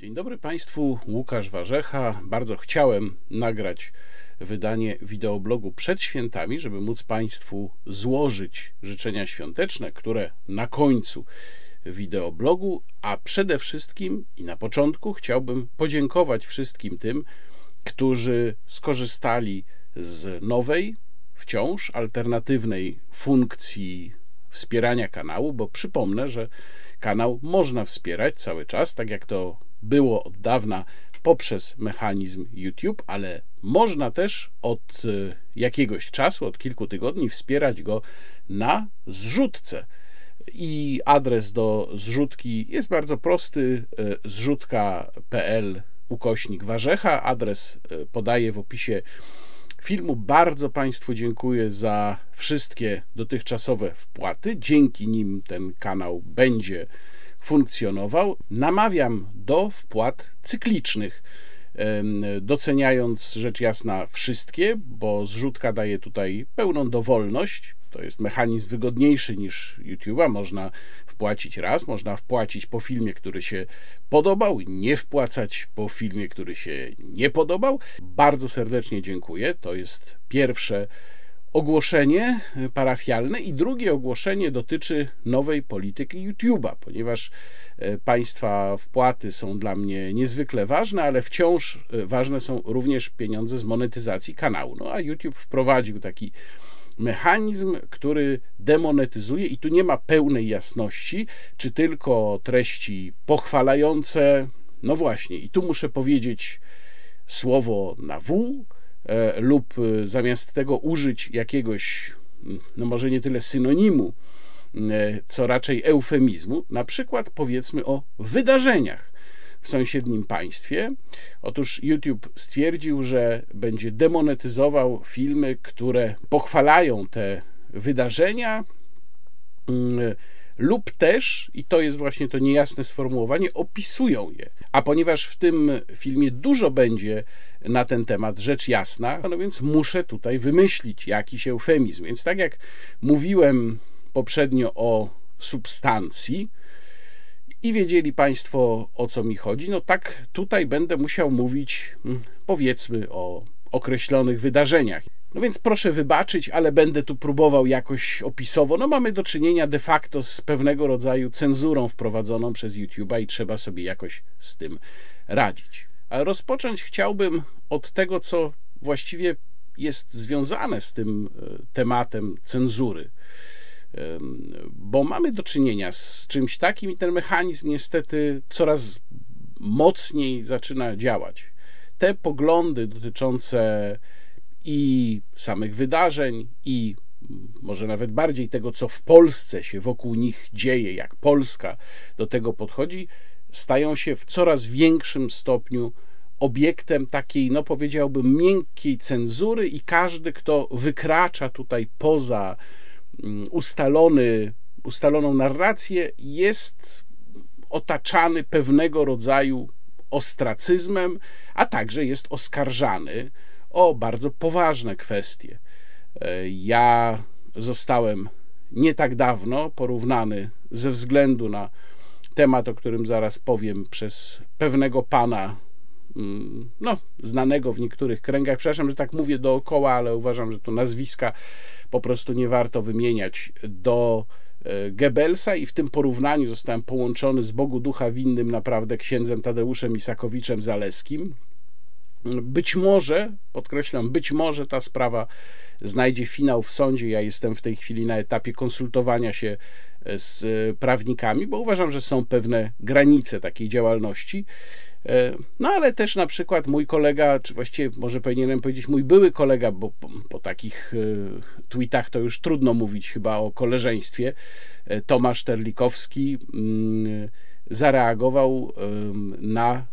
Dzień dobry Państwu, Łukasz Warzecha. Bardzo chciałem nagrać wydanie wideoblogu przed świętami, żeby móc Państwu złożyć życzenia świąteczne, które na końcu wideoblogu, a przede wszystkim i na początku chciałbym podziękować wszystkim tym, którzy skorzystali z nowej, wciąż alternatywnej funkcji wspierania kanału, bo przypomnę, że kanał można wspierać cały czas, tak jak to było od dawna poprzez mechanizm YouTube, ale można też od e, jakiegoś czasu, od kilku tygodni wspierać go na zrzutce. I adres do zrzutki jest bardzo prosty: e, zrzutka.pl ukośnik warzecha. Adres e, podaję w opisie filmu. Bardzo Państwu dziękuję za wszystkie dotychczasowe wpłaty. Dzięki nim ten kanał będzie funkcjonował. Namawiam do wpłat cyklicznych, doceniając rzecz jasna wszystkie, bo zrzutka daje tutaj pełną dowolność. To jest mechanizm wygodniejszy niż YouTube'a. Można wpłacić raz, można wpłacić po filmie, który się podobał, nie wpłacać po filmie, który się nie podobał. Bardzo serdecznie dziękuję. To jest pierwsze ogłoszenie parafialne i drugie ogłoszenie dotyczy nowej polityki YouTube'a, ponieważ e, państwa wpłaty są dla mnie niezwykle ważne, ale wciąż e, ważne są również pieniądze z monetyzacji kanału. No a YouTube wprowadził taki mechanizm, który demonetyzuje i tu nie ma pełnej jasności, czy tylko treści pochwalające. No właśnie, i tu muszę powiedzieć słowo na W, E, lub e, zamiast tego użyć jakiegoś, no może nie tyle synonimu, e, co raczej eufemizmu, na przykład powiedzmy o wydarzeniach w sąsiednim państwie. Otóż YouTube stwierdził, że będzie demonetyzował filmy, które pochwalają te wydarzenia mm, lub też, i to jest właśnie to niejasne sformułowanie, opisują je. A ponieważ w tym filmie dużo będzie na ten temat, rzecz jasna, no więc muszę tutaj wymyślić jakiś eufemizm. Więc tak jak mówiłem poprzednio o substancji, i wiedzieli Państwo o co mi chodzi, no tak tutaj będę musiał mówić, mm, powiedzmy, o określonych wydarzeniach. No więc proszę wybaczyć, ale będę tu próbował jakoś opisowo. No mamy do czynienia de facto z pewnego rodzaju cenzurą wprowadzoną przez YouTube'a i trzeba sobie jakoś z tym radzić. Ale rozpocząć chciałbym od tego, co właściwie jest związane z tym e, tematem cenzury. Bo mamy do czynienia z czymś takim i ten mechanizm niestety coraz mocniej zaczyna działać. Te poglądy dotyczące i samych wydarzeń, i może nawet bardziej tego, co w Polsce się wokół nich dzieje, jak Polska do tego podchodzi, stają się w coraz większym stopniu obiektem takiej, no powiedziałbym, miękkiej cenzury, i każdy, kto wykracza tutaj poza ustalony, ustaloną narrację, jest otaczany pewnego rodzaju ostracyzmem, a także jest oskarżany o bardzo poważne kwestie. E, ja zostałem nie tak dawno porównany ze względu na temat, o którym zaraz powiem, przez pewnego pana, mm, no, znanego w niektórych kręgach. Przepraszam, że tak mówię dookoła, ale uważam, że tu nazwiska po prostu nie warto wymieniać do e, Goebbelsa i w tym porównaniu zostałem połączony z Bogu Ducha winnym naprawdę księdzem Tadeuszem Isakowiczem Zaleskim, być może, podkreślam, być może ta sprawa znajdzie finał w sądzie. Ja jestem w tej chwili na etapie konsultowania się e, z prawnikami, bo uważam, że są pewne granice takiej działalności. E, no ale też na przykład mój kolega, czy właściwie może powinienem powiedzieć mój były kolega, bo po, po takich e, tweetach to już trudno mówić chyba o koleżeństwie, Tomasz Terlikowski mm, zareagował na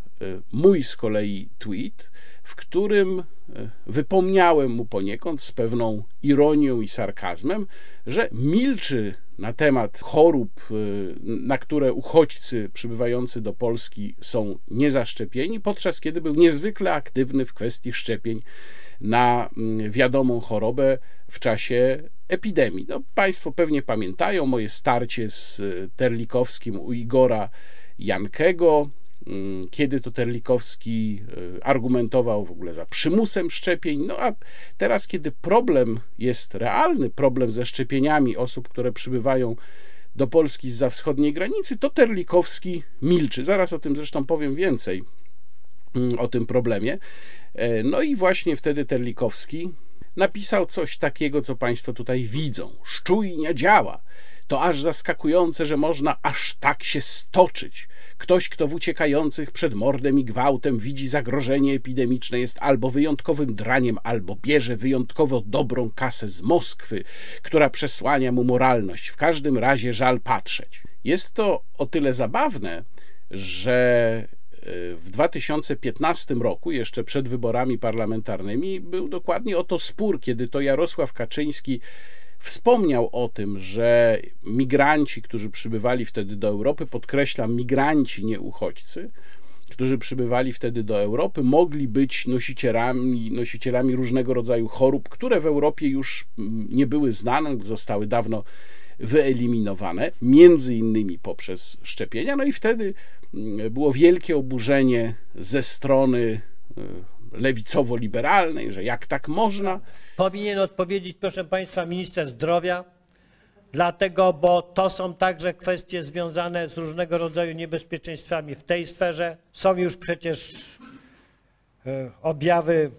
mój z kolei tweet, w którym e, wypomniałem mu poniekąd z pewną ironią i sarkazmem, że milczy na temat chorób, e, na które uchodźcy przybywający do Polski są niezaszczepieni, podczas kiedy był niezwykle aktywny w kwestii szczepień na mm, wiadomą chorobę w czasie epidemii. No, państwo pewnie pamiętają moje starcie z Terlikowskim u Igora Jankego, kiedy to Terlikowski argumentował w ogóle za przymusem szczepień. No a teraz, kiedy problem jest realny, problem ze szczepieniami osób, które przybywają do Polski z wschodniej granicy, to Terlikowski milczy. Zaraz o tym zresztą powiem więcej, mm, o tym problemie. E, no i właśnie wtedy Terlikowski napisał coś takiego, co Państwo tutaj widzą. Szczujnia działa. To aż zaskakujące, że można aż tak się stoczyć. Ktoś, kto w uciekających przed mordem i gwałtem widzi zagrożenie epidemiczne, jest albo wyjątkowym draniem, albo bierze wyjątkowo dobrą kasę z Moskwy, która przesłania mu moralność. W każdym razie żal patrzeć. Jest to o tyle zabawne, że w 2015 roku, jeszcze przed wyborami parlamentarnymi, był dokładnie o to spór, kiedy to Jarosław Kaczyński wspomniał o tym, że migranci, którzy przybywali wtedy do Europy, podkreślam, migranci, nie uchodźcy, którzy przybywali wtedy do Europy, mogli być nosicielami, nosicielami różnego rodzaju chorób, które w Europie już nie były znane, zostały dawno wyeliminowane, między innymi poprzez szczepienia. No i wtedy mm, było wielkie oburzenie ze strony e, lewicowo-liberalnej, że jak tak można. Powinien odpowiedzieć, proszę Państwa, minister zdrowia, dlatego, bo to są także kwestie związane z różnego rodzaju niebezpieczeństwami w tej sferze. Są już przecież e, objawy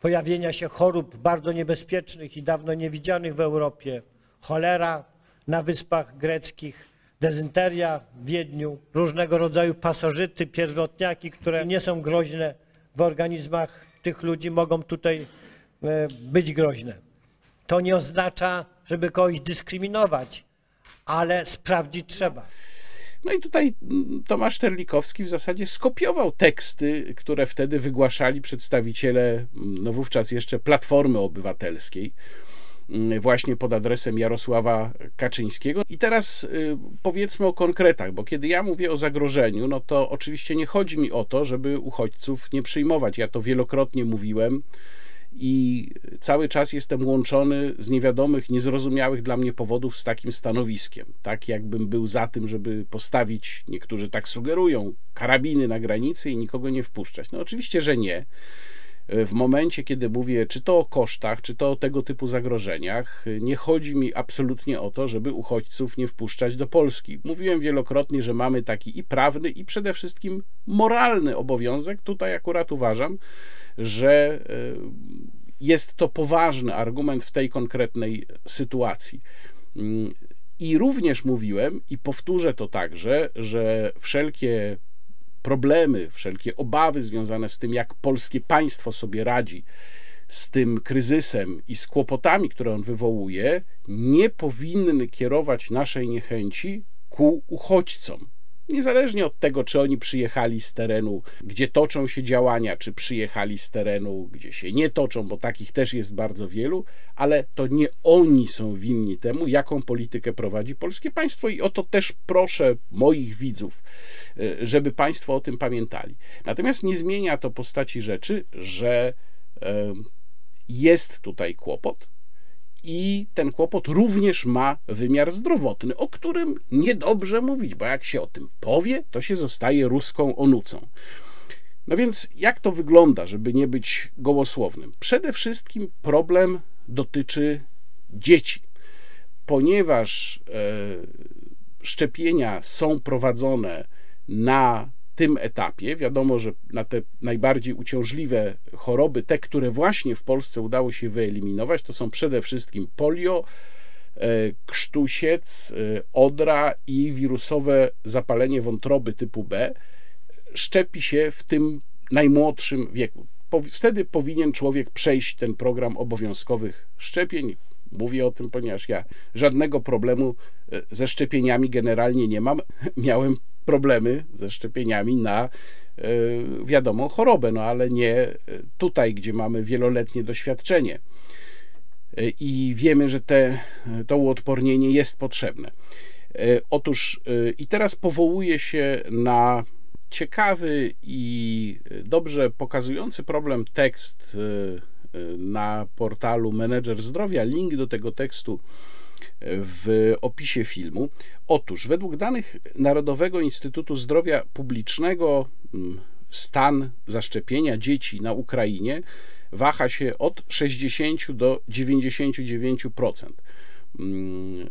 pojawienia się chorób bardzo niebezpiecznych i dawno niewidzianych w Europie. Cholera na wyspach greckich, dezynteria w Wiedniu, różnego rodzaju pasożyty, pierwotniaki, które nie są groźne w organizmach tych ludzi mogą tutaj e, być groźne. To nie oznacza, żeby kogoś dyskryminować, ale sprawdzić trzeba. No i tutaj mm, Tomasz Terlikowski w zasadzie skopiował teksty, które wtedy wygłaszali przedstawiciele, mm, no wówczas jeszcze Platformy Obywatelskiej. Mm, właśnie pod adresem Jarosława Kaczyńskiego. I teraz y, powiedzmy o konkretach, bo kiedy ja mówię o zagrożeniu, no to oczywiście nie chodzi mi o to, żeby uchodźców nie przyjmować. Ja to wielokrotnie mówiłem i cały czas jestem łączony z niewiadomych, niezrozumiałych dla mnie powodów z takim stanowiskiem. Tak jakbym był za tym, żeby postawić, niektórzy tak sugerują, karabiny na granicy i nikogo nie wpuszczać. No oczywiście, że nie w momencie, kiedy mówię czy to o kosztach, czy to o tego typu zagrożeniach, nie chodzi mi absolutnie o to, żeby uchodźców nie wpuszczać do Polski. Mówiłem wielokrotnie, że mamy taki i prawny, i przede wszystkim moralny obowiązek. Tutaj akurat uważam, że e, jest to poważny argument w tej konkretnej sytuacji. Mm, I również mówiłem, i powtórzę to także, że wszelkie problemy, wszelkie obawy związane z tym, jak polskie państwo sobie radzi z tym kryzysem i z kłopotami, które on wywołuje, nie powinny kierować naszej niechęci ku uchodźcom. Niezależnie od tego, czy oni przyjechali z terenu, gdzie toczą się działania, czy przyjechali z terenu, gdzie się nie toczą, bo takich też jest bardzo wielu, ale to nie oni są winni temu, jaką politykę prowadzi polskie państwo. I o to też proszę moich widzów, e, żeby państwo o tym pamiętali. Natomiast nie zmienia to postaci rzeczy, że jest tutaj kłopot, i ten kłopot również ma wymiar zdrowotny, o którym niedobrze mówić, bo jak się o tym powie, to się zostaje ruską onucą. No więc jak to wygląda, żeby nie być gołosłownym? Przede wszystkim problem dotyczy dzieci, ponieważ e, szczepienia są prowadzone na tym etapie. Wiadomo, że na te najbardziej uciążliwe choroby, te, które właśnie w Polsce udało się wyeliminować, to są przede wszystkim polio, e, krztusiec, e, odra i wirusowe zapalenie wątroby typu B. Szczepi się w tym najmłodszym wieku. Wtedy powinien człowiek przejść ten program obowiązkowych szczepień. Mówię o tym, ponieważ ja żadnego problemu e, ze szczepieniami generalnie nie mam. Miałem problemy ze szczepieniami na e, wiadomą chorobę, no ale nie e, tutaj, gdzie mamy wieloletnie doświadczenie. E, I wiemy, że te, to uodpornienie jest potrzebne. Otóż i teraz powołuje się na ciekawy i dobrze pokazujący problem tekst na portalu Menedżer Zdrowia. Link do tego tekstu w opisie filmu. Otóż, według danych Narodowego Instytutu Zdrowia Publicznego, mm, stan zaszczepienia dzieci na Ukrainie waha się od 60 do 99%. Mm,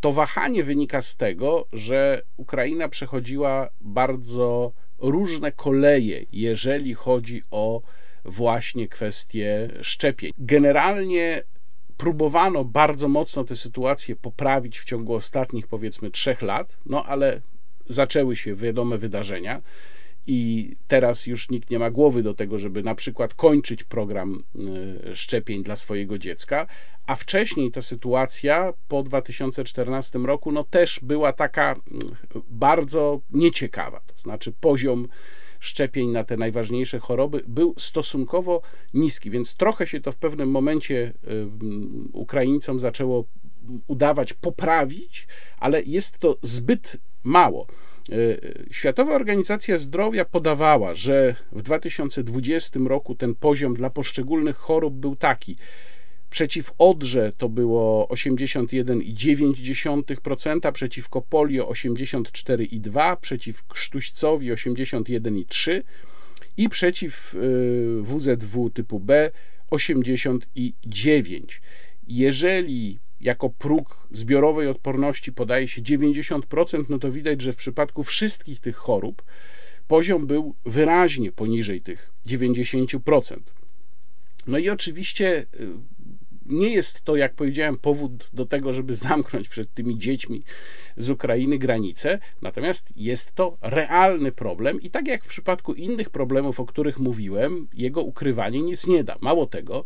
to wahanie wynika z tego, że Ukraina przechodziła bardzo różne koleje, jeżeli chodzi o właśnie kwestie szczepień. Generalnie próbowano bardzo mocno tę sytuację poprawić w ciągu ostatnich powiedzmy trzech lat, no ale zaczęły się wiadome wydarzenia i teraz już nikt nie ma głowy do tego, żeby na przykład kończyć program y, szczepień dla swojego dziecka, a wcześniej ta sytuacja po 2014 roku no też była taka y, bardzo nieciekawa, to znaczy poziom szczepień na te najważniejsze choroby był stosunkowo niski, więc trochę się to w pewnym momencie y, Ukraińcom zaczęło udawać poprawić, ale jest to zbyt mało. Y, Światowa Organizacja Zdrowia podawała, że w 2020 roku ten poziom dla poszczególnych chorób był taki. Przeciw odrze to było 81,9%, przeciwko polio 84,2%, przeciw krztuścowi 81,3% i przeciw y, WZW typu B 89%. Jeżeli jako próg zbiorowej odporności podaje się 90%, no to widać, że w przypadku wszystkich tych chorób poziom był wyraźnie poniżej tych 90%. No i oczywiście y, nie jest to, jak powiedziałem, powód do tego, żeby zamknąć przed tymi dziećmi z Ukrainy granice, natomiast jest to realny problem i tak jak w przypadku innych problemów, o których mówiłem, jego ukrywanie nic nie da. Mało tego,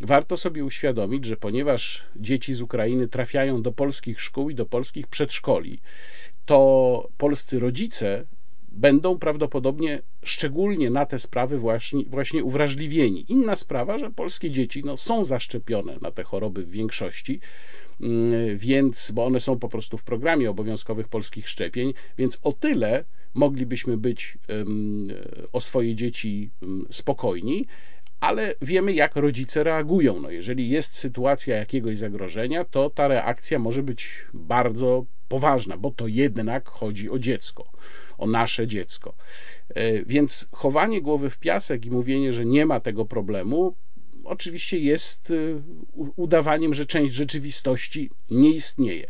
warto sobie uświadomić, że ponieważ dzieci z Ukrainy trafiają do polskich szkół i do polskich przedszkoli, to polscy rodzice będą prawdopodobnie szczególnie na te sprawy właśnie, właśnie uwrażliwieni. Inna sprawa, że polskie dzieci no, są zaszczepione na te choroby w większości, mm, więc, bo one są po prostu w programie obowiązkowych polskich szczepień, więc o tyle moglibyśmy być o swoje dzieci um, spokojni, ale wiemy, jak rodzice reagują. No, jeżeli jest sytuacja jakiegoś zagrożenia, to ta reakcja może być bardzo poważna, bo to jednak chodzi o dziecko, o nasze dziecko. E, więc chowanie głowy w piasek i mówienie, że nie ma tego problemu, oczywiście jest e, udawaniem, że część rzeczywistości nie istnieje.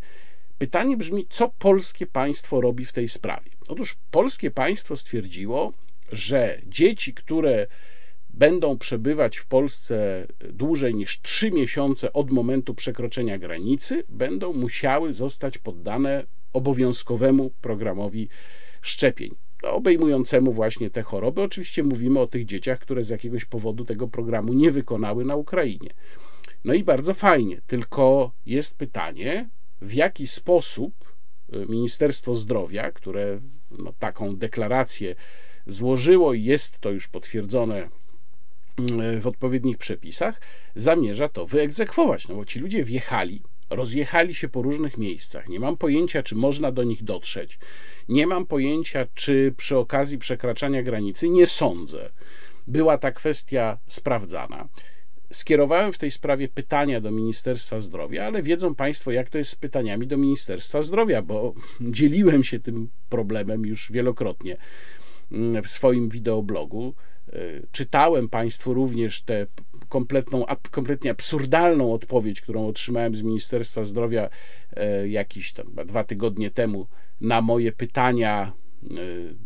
Pytanie brzmi, co polskie państwo robi w tej sprawie? Otóż polskie państwo stwierdziło, że dzieci, które będą przebywać w Polsce dłużej niż 3 miesiące od momentu przekroczenia granicy, będą musiały zostać poddane obowiązkowemu programowi szczepień. No, obejmującemu właśnie te choroby. Oczywiście mówimy o tych dzieciach, które z jakiegoś powodu tego programu nie wykonały na Ukrainie. No i bardzo fajnie, tylko jest pytanie, w jaki sposób y, Ministerstwo Zdrowia, które no, taką deklarację złożyło i jest to już potwierdzone w odpowiednich przepisach, zamierza to wyegzekwować, no bo ci ludzie wjechali, rozjechali się po różnych miejscach. Nie mam pojęcia, czy można do nich dotrzeć. Nie mam pojęcia, czy przy okazji przekraczania granicy, nie sądzę, była ta kwestia sprawdzana. Skierowałem w tej sprawie pytania do Ministerstwa Zdrowia, ale wiedzą Państwo, jak to jest z pytaniami do Ministerstwa Zdrowia, bo dzieliłem się tym problemem już wielokrotnie mm, w swoim wideoblogu. E, czytałem Państwu również tę kompletną, kompletnie absurdalną odpowiedź, którą otrzymałem z Ministerstwa Zdrowia e, jakieś tam dwa tygodnie temu na moje pytania e,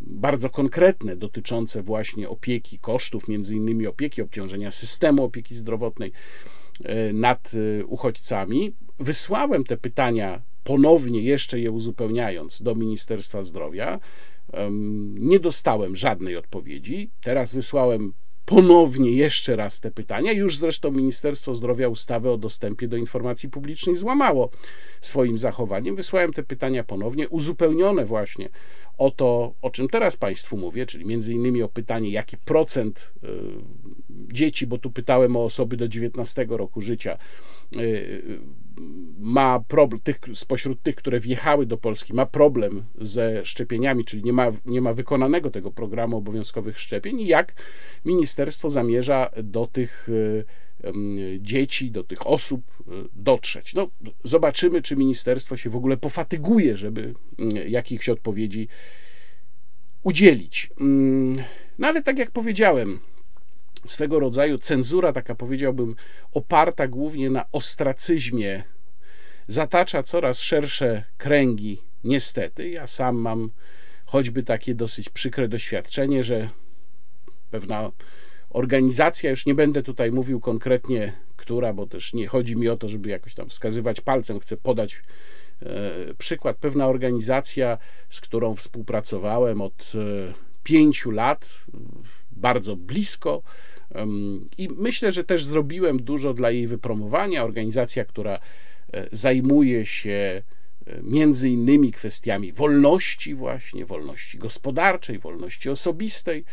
bardzo konkretne dotyczące właśnie opieki, kosztów, między innymi opieki, obciążenia systemu opieki zdrowotnej nad uchodźcami. Wysłałem te pytania ponownie, jeszcze je uzupełniając, do Ministerstwa Zdrowia. Nie dostałem żadnej odpowiedzi. Teraz wysłałem ponownie jeszcze raz te pytania. Już zresztą Ministerstwo Zdrowia ustawę o dostępie do informacji publicznej złamało swoim zachowaniem. Wysłałem te pytania ponownie, uzupełnione właśnie o to, o czym teraz Państwu mówię, czyli między innymi o pytanie, jaki procent y, dzieci, bo tu pytałem o osoby do 19 roku życia, y, ma problem, tych, spośród tych, które wjechały do Polski, ma problem ze szczepieniami, czyli nie ma, nie ma wykonanego tego programu obowiązkowych szczepień i jak ministerstwo zamierza do tych y, dzieci, do tych osób dotrzeć. No, zobaczymy, czy ministerstwo się w ogóle pofatyguje, żeby jakichś odpowiedzi udzielić. No ale tak jak powiedziałem, swego rodzaju cenzura, taka powiedziałbym, oparta głównie na ostracyzmie, zatacza coraz szersze kręgi. Niestety, ja sam mam choćby takie dosyć przykre doświadczenie, że pewna organizacja, już nie będę tutaj mówił konkretnie, która, bo też nie chodzi mi o to, żeby jakoś tam wskazywać palcem, chcę podać e, przykład. Pewna organizacja, z którą współpracowałem od e, pięciu lat, bardzo blisko. I myślę, że też zrobiłem dużo dla jej wypromowania. Organizacja, która e, zajmuje się e, między innymi kwestiami wolności, właśnie wolności gospodarczej, wolności osobistej.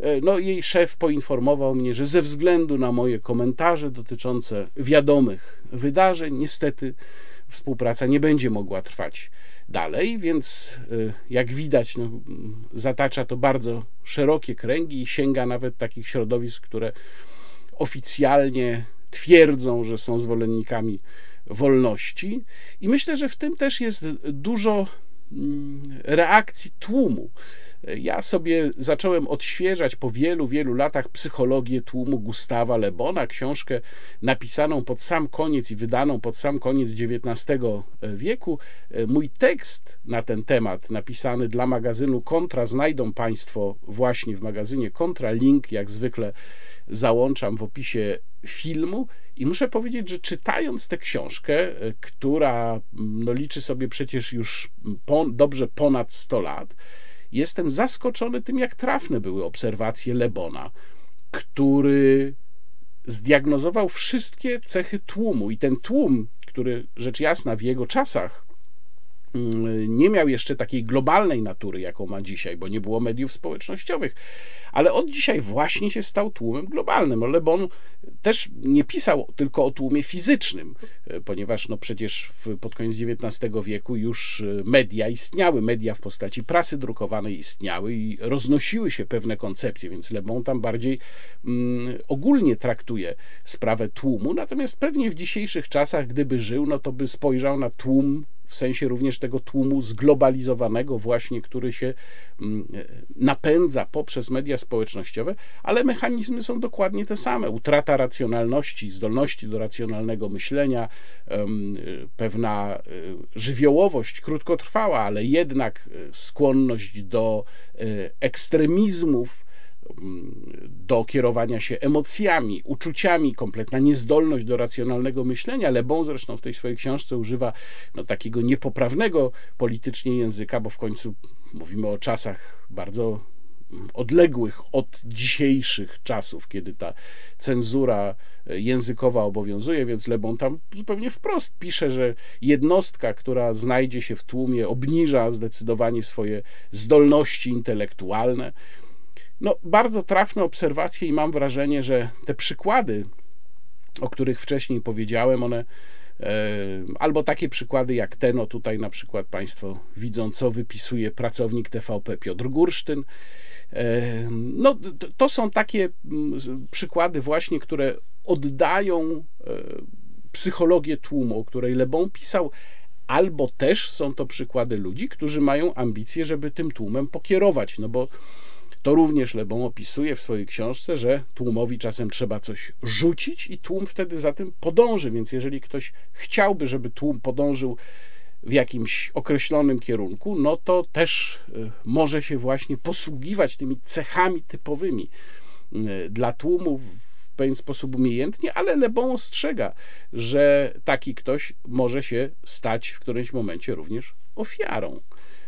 E, no, jej szef poinformował mnie, że ze względu na moje komentarze dotyczące wiadomych wydarzeń, niestety współpraca nie będzie mogła trwać dalej, więc y, jak widać, no, zatacza to bardzo szerokie kręgi i sięga nawet takich środowisk, które oficjalnie twierdzą, że są zwolennikami wolności. I myślę, że w tym też jest dużo mm, reakcji tłumu. Ja sobie zacząłem odświeżać po wielu, wielu latach psychologię tłumu Gustawa Lebona, książkę napisaną pod sam koniec i wydaną pod sam koniec XIX wieku. Mój tekst na ten temat, napisany dla magazynu Kontra, znajdą Państwo właśnie w magazynie Kontra. Link, jak zwykle, załączam w opisie filmu. I muszę powiedzieć, że czytając tę książkę, która no, liczy sobie przecież już po, dobrze ponad 100 lat, jestem zaskoczony tym, jak trafne były obserwacje Lebona, który zdiagnozował wszystkie cechy tłumu. I ten tłum, który rzecz jasna w jego czasach nie miał jeszcze takiej globalnej natury, jaką ma dzisiaj, bo nie było mediów społecznościowych, ale od dzisiaj właśnie się stał tłumem globalnym. Le Bon też nie pisał tylko o tłumie fizycznym, e, ponieważ no przecież w, pod koniec XIX wieku już e, media istniały, media w postaci prasy drukowanej istniały i roznosiły się pewne koncepcje, więc Le Bon tam bardziej mm, ogólnie traktuje sprawę tłumu, natomiast pewnie w dzisiejszych czasach, gdyby żył, no to by spojrzał na tłum w sensie również tego tłumu zglobalizowanego, właśnie, który się mm, napędza poprzez media społecznościowe, ale mechanizmy są dokładnie te same. Utrata racjonalności, zdolności do racjonalnego myślenia, pewna e, żywiołowość krótkotrwała, ale jednak e, skłonność do e, ekstremizmów, do kierowania się emocjami, uczuciami, kompletna niezdolność do racjonalnego myślenia. Le Bon zresztą w tej swojej książce używa no, takiego niepoprawnego politycznie języka, bo w końcu mówimy o czasach bardzo odległych od dzisiejszych czasów, kiedy ta cenzura językowa obowiązuje, więc Le Bon tam zupełnie wprost pisze, że jednostka, która znajdzie się w tłumie, obniża zdecydowanie swoje zdolności intelektualne. No, bardzo trafne obserwacje i mam wrażenie, że te przykłady, o których wcześniej powiedziałem, one e, albo takie przykłady jak ten, no tutaj na przykład Państwo widzą, co wypisuje pracownik TVP Piotr Gursztyn. E, no, to są takie przykłady właśnie, które oddają e, psychologię tłumu, o której Lebon pisał, albo też są to przykłady ludzi, którzy mają ambicje, żeby tym tłumem pokierować, no bo to również Lebon opisuje w swojej książce, że tłumowi czasem trzeba coś rzucić i tłum wtedy za tym podąży. Więc jeżeli ktoś chciałby, żeby tłum podążył w jakimś określonym kierunku, no to też y, może się właśnie posługiwać tymi cechami typowymi y, dla tłumu w pewien sposób umiejętnie, ale Lebon ostrzega, że taki ktoś może się stać w którymś momencie również ofiarą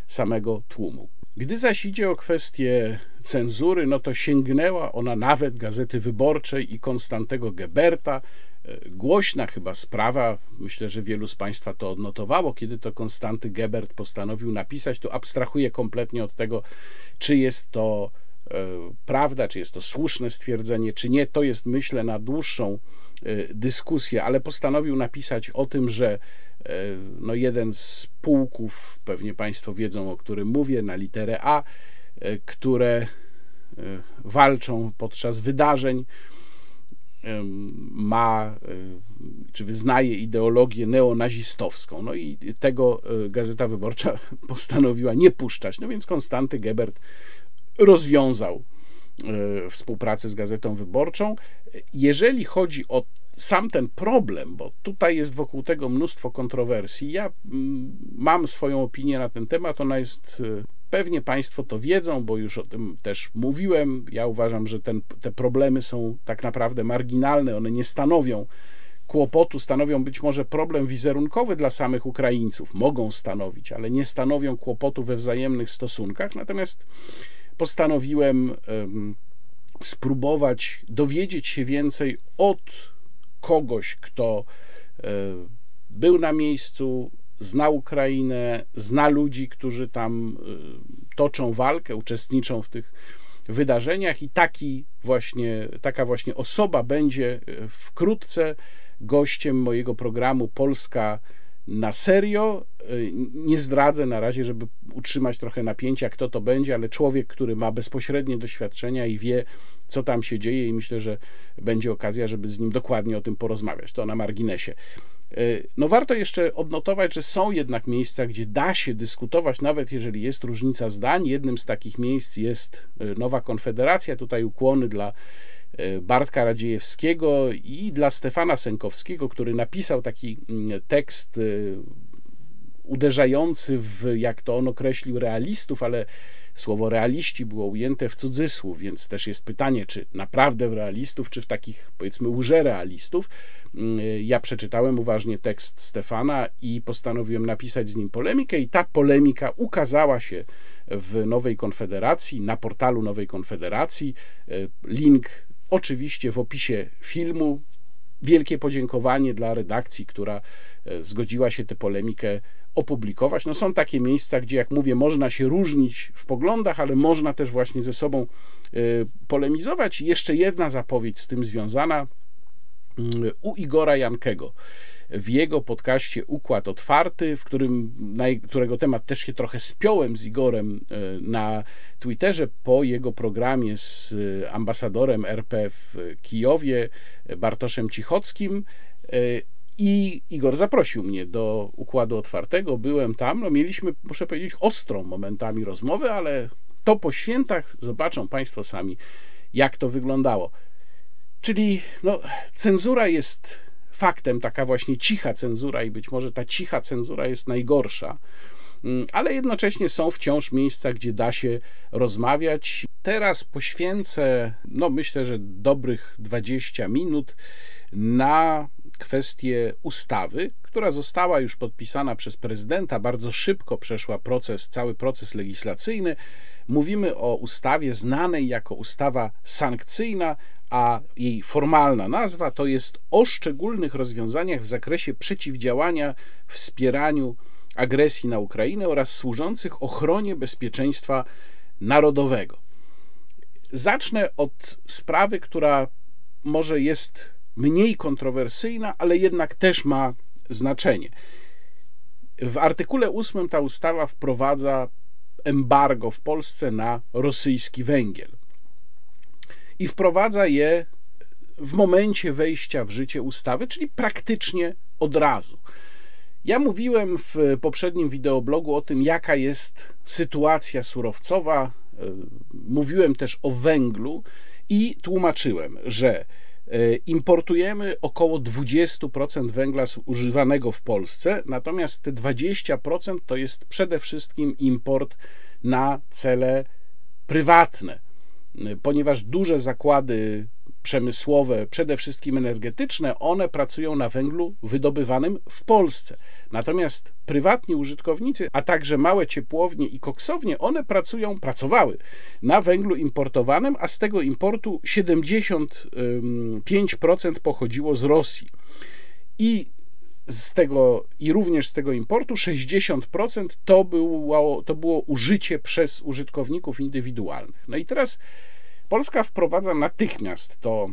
samego tłumu. Gdy zaś idzie o kwestię cenzury, no to sięgnęła ona nawet Gazety Wyborczej i Konstantego Geberta. E, głośna chyba sprawa, myślę, że wielu z Państwa to odnotowało, kiedy to Konstanty Gebert postanowił napisać, tu abstrahuję kompletnie od tego, czy jest to e, prawda, czy jest to słuszne stwierdzenie, czy nie. To jest, myślę, na dłuższą e, dyskusję, ale postanowił napisać o tym, że no jeden z pułków, pewnie Państwo wiedzą, o którym mówię, na literę A, E, które e, walczą podczas wydarzeń, ma czy wyznaje ideologię neonazistowską. No i tego Gazeta Wyborcza postanowiła nie puszczać. No więc Konstanty Gebert rozwiązał współpracę z Gazetą Wyborczą. Jeżeli chodzi o sam ten problem, bo tutaj jest wokół tego mnóstwo kontrowersji, ja mm, mam swoją opinię na ten temat, ona jest Pewnie Państwo to wiedzą, bo już o tym też mówiłem. Ja uważam, że ten, te problemy są tak naprawdę marginalne, one nie stanowią kłopotu, stanowią być może problem wizerunkowy dla samych Ukraińców. Mogą stanowić, ale nie stanowią kłopotu we wzajemnych stosunkach. Natomiast postanowiłem um, spróbować dowiedzieć się więcej od kogoś, kto um, był na miejscu, zna Ukrainę, zna ludzi, którzy tam y, toczą walkę, uczestniczą w tych wydarzeniach i taki właśnie, taka właśnie osoba będzie y, wkrótce gościem mojego programu Polska na serio. Y, nie zdradzę na razie, żeby utrzymać trochę napięcia, kto to będzie, ale człowiek, który ma bezpośrednie doświadczenia i wie, co tam się dzieje, i myślę, że będzie okazja, żeby z nim dokładnie o tym porozmawiać. To na marginesie. E, no warto jeszcze odnotować, że są jednak miejsca, gdzie da się dyskutować, nawet jeżeli jest różnica zdań. Jednym z takich miejsc jest e, Nowa Konfederacja. Tutaj ukłony dla e, Bartka Radziejewskiego i dla Stefana Sękowskiego, który napisał taki mm, tekst uderzający w, jak to on określił, realistów, ale Słowo realiści było ujęte w cudzysłów, więc też jest pytanie, czy naprawdę w realistów, czy w takich powiedzmy łże-realistów. Mm, ja przeczytałem uważnie tekst Stefana i postanowiłem napisać z nim polemikę, i ta polemika ukazała się w Nowej Konfederacji, na portalu Nowej Konfederacji. Link oczywiście w opisie filmu. Wielkie podziękowanie dla redakcji, która e, zgodziła się tę polemikę opublikować. No są takie miejsca, gdzie, jak mówię, można się różnić w poglądach, ale można też właśnie ze sobą y, polemizować. I jeszcze jedna zapowiedź z tym związana mm, u Igora Jankego w jego podcaście Układ Otwarty, w którym, którego temat też się trochę spiąłem z Igorem y, na Twitterze po jego programie z y, ambasadorem RP w Kijowie, Bartoszem Cichockim. I Igor zaprosił mnie do układu otwartego, byłem tam. No, mieliśmy, muszę powiedzieć, ostrą momentami rozmowę, ale to po świętach zobaczą Państwo sami, jak to wyglądało. Czyli no, cenzura jest faktem, taka właśnie cicha cenzura, i być może ta cicha cenzura jest najgorsza, mm, ale jednocześnie są wciąż miejsca, gdzie da się rozmawiać. Teraz poświęcę, no myślę, że dobrych 20 minut na kwestię ustawy, która została już podpisana przez prezydenta, bardzo szybko przeszła proces, cały proces legislacyjny. Mówimy o ustawie znanej jako ustawa sankcyjna, a jej formalna nazwa to jest o szczególnych rozwiązaniach w zakresie przeciwdziałania wspieraniu agresji na Ukrainę oraz służących ochronie bezpieczeństwa narodowego. Zacznę od sprawy, która może jest mniej kontrowersyjna, ale jednak też ma znaczenie. W artykule 8 ta ustawa wprowadza embargo w Polsce na rosyjski węgiel. I wprowadza je w momencie wejścia w życie ustawy, czyli praktycznie od razu. Ja mówiłem w poprzednim wideoblogu o tym, jaka jest sytuacja surowcowa. Mówiłem też o węglu i tłumaczyłem, że E, importujemy około 20% węgla używanego w Polsce, natomiast te 20% to jest przede wszystkim import na cele prywatne, e, ponieważ duże zakłady przemysłowe, przede wszystkim energetyczne, one pracują na węglu wydobywanym w Polsce. Natomiast prywatni użytkownicy, a także małe ciepłownie i koksownie, one pracują, pracowały na węglu importowanym, a z tego importu 75% pochodziło z Rosji. I z tego i również z tego importu 60% to było, to było użycie przez użytkowników indywidualnych. No i teraz Polska wprowadza natychmiast to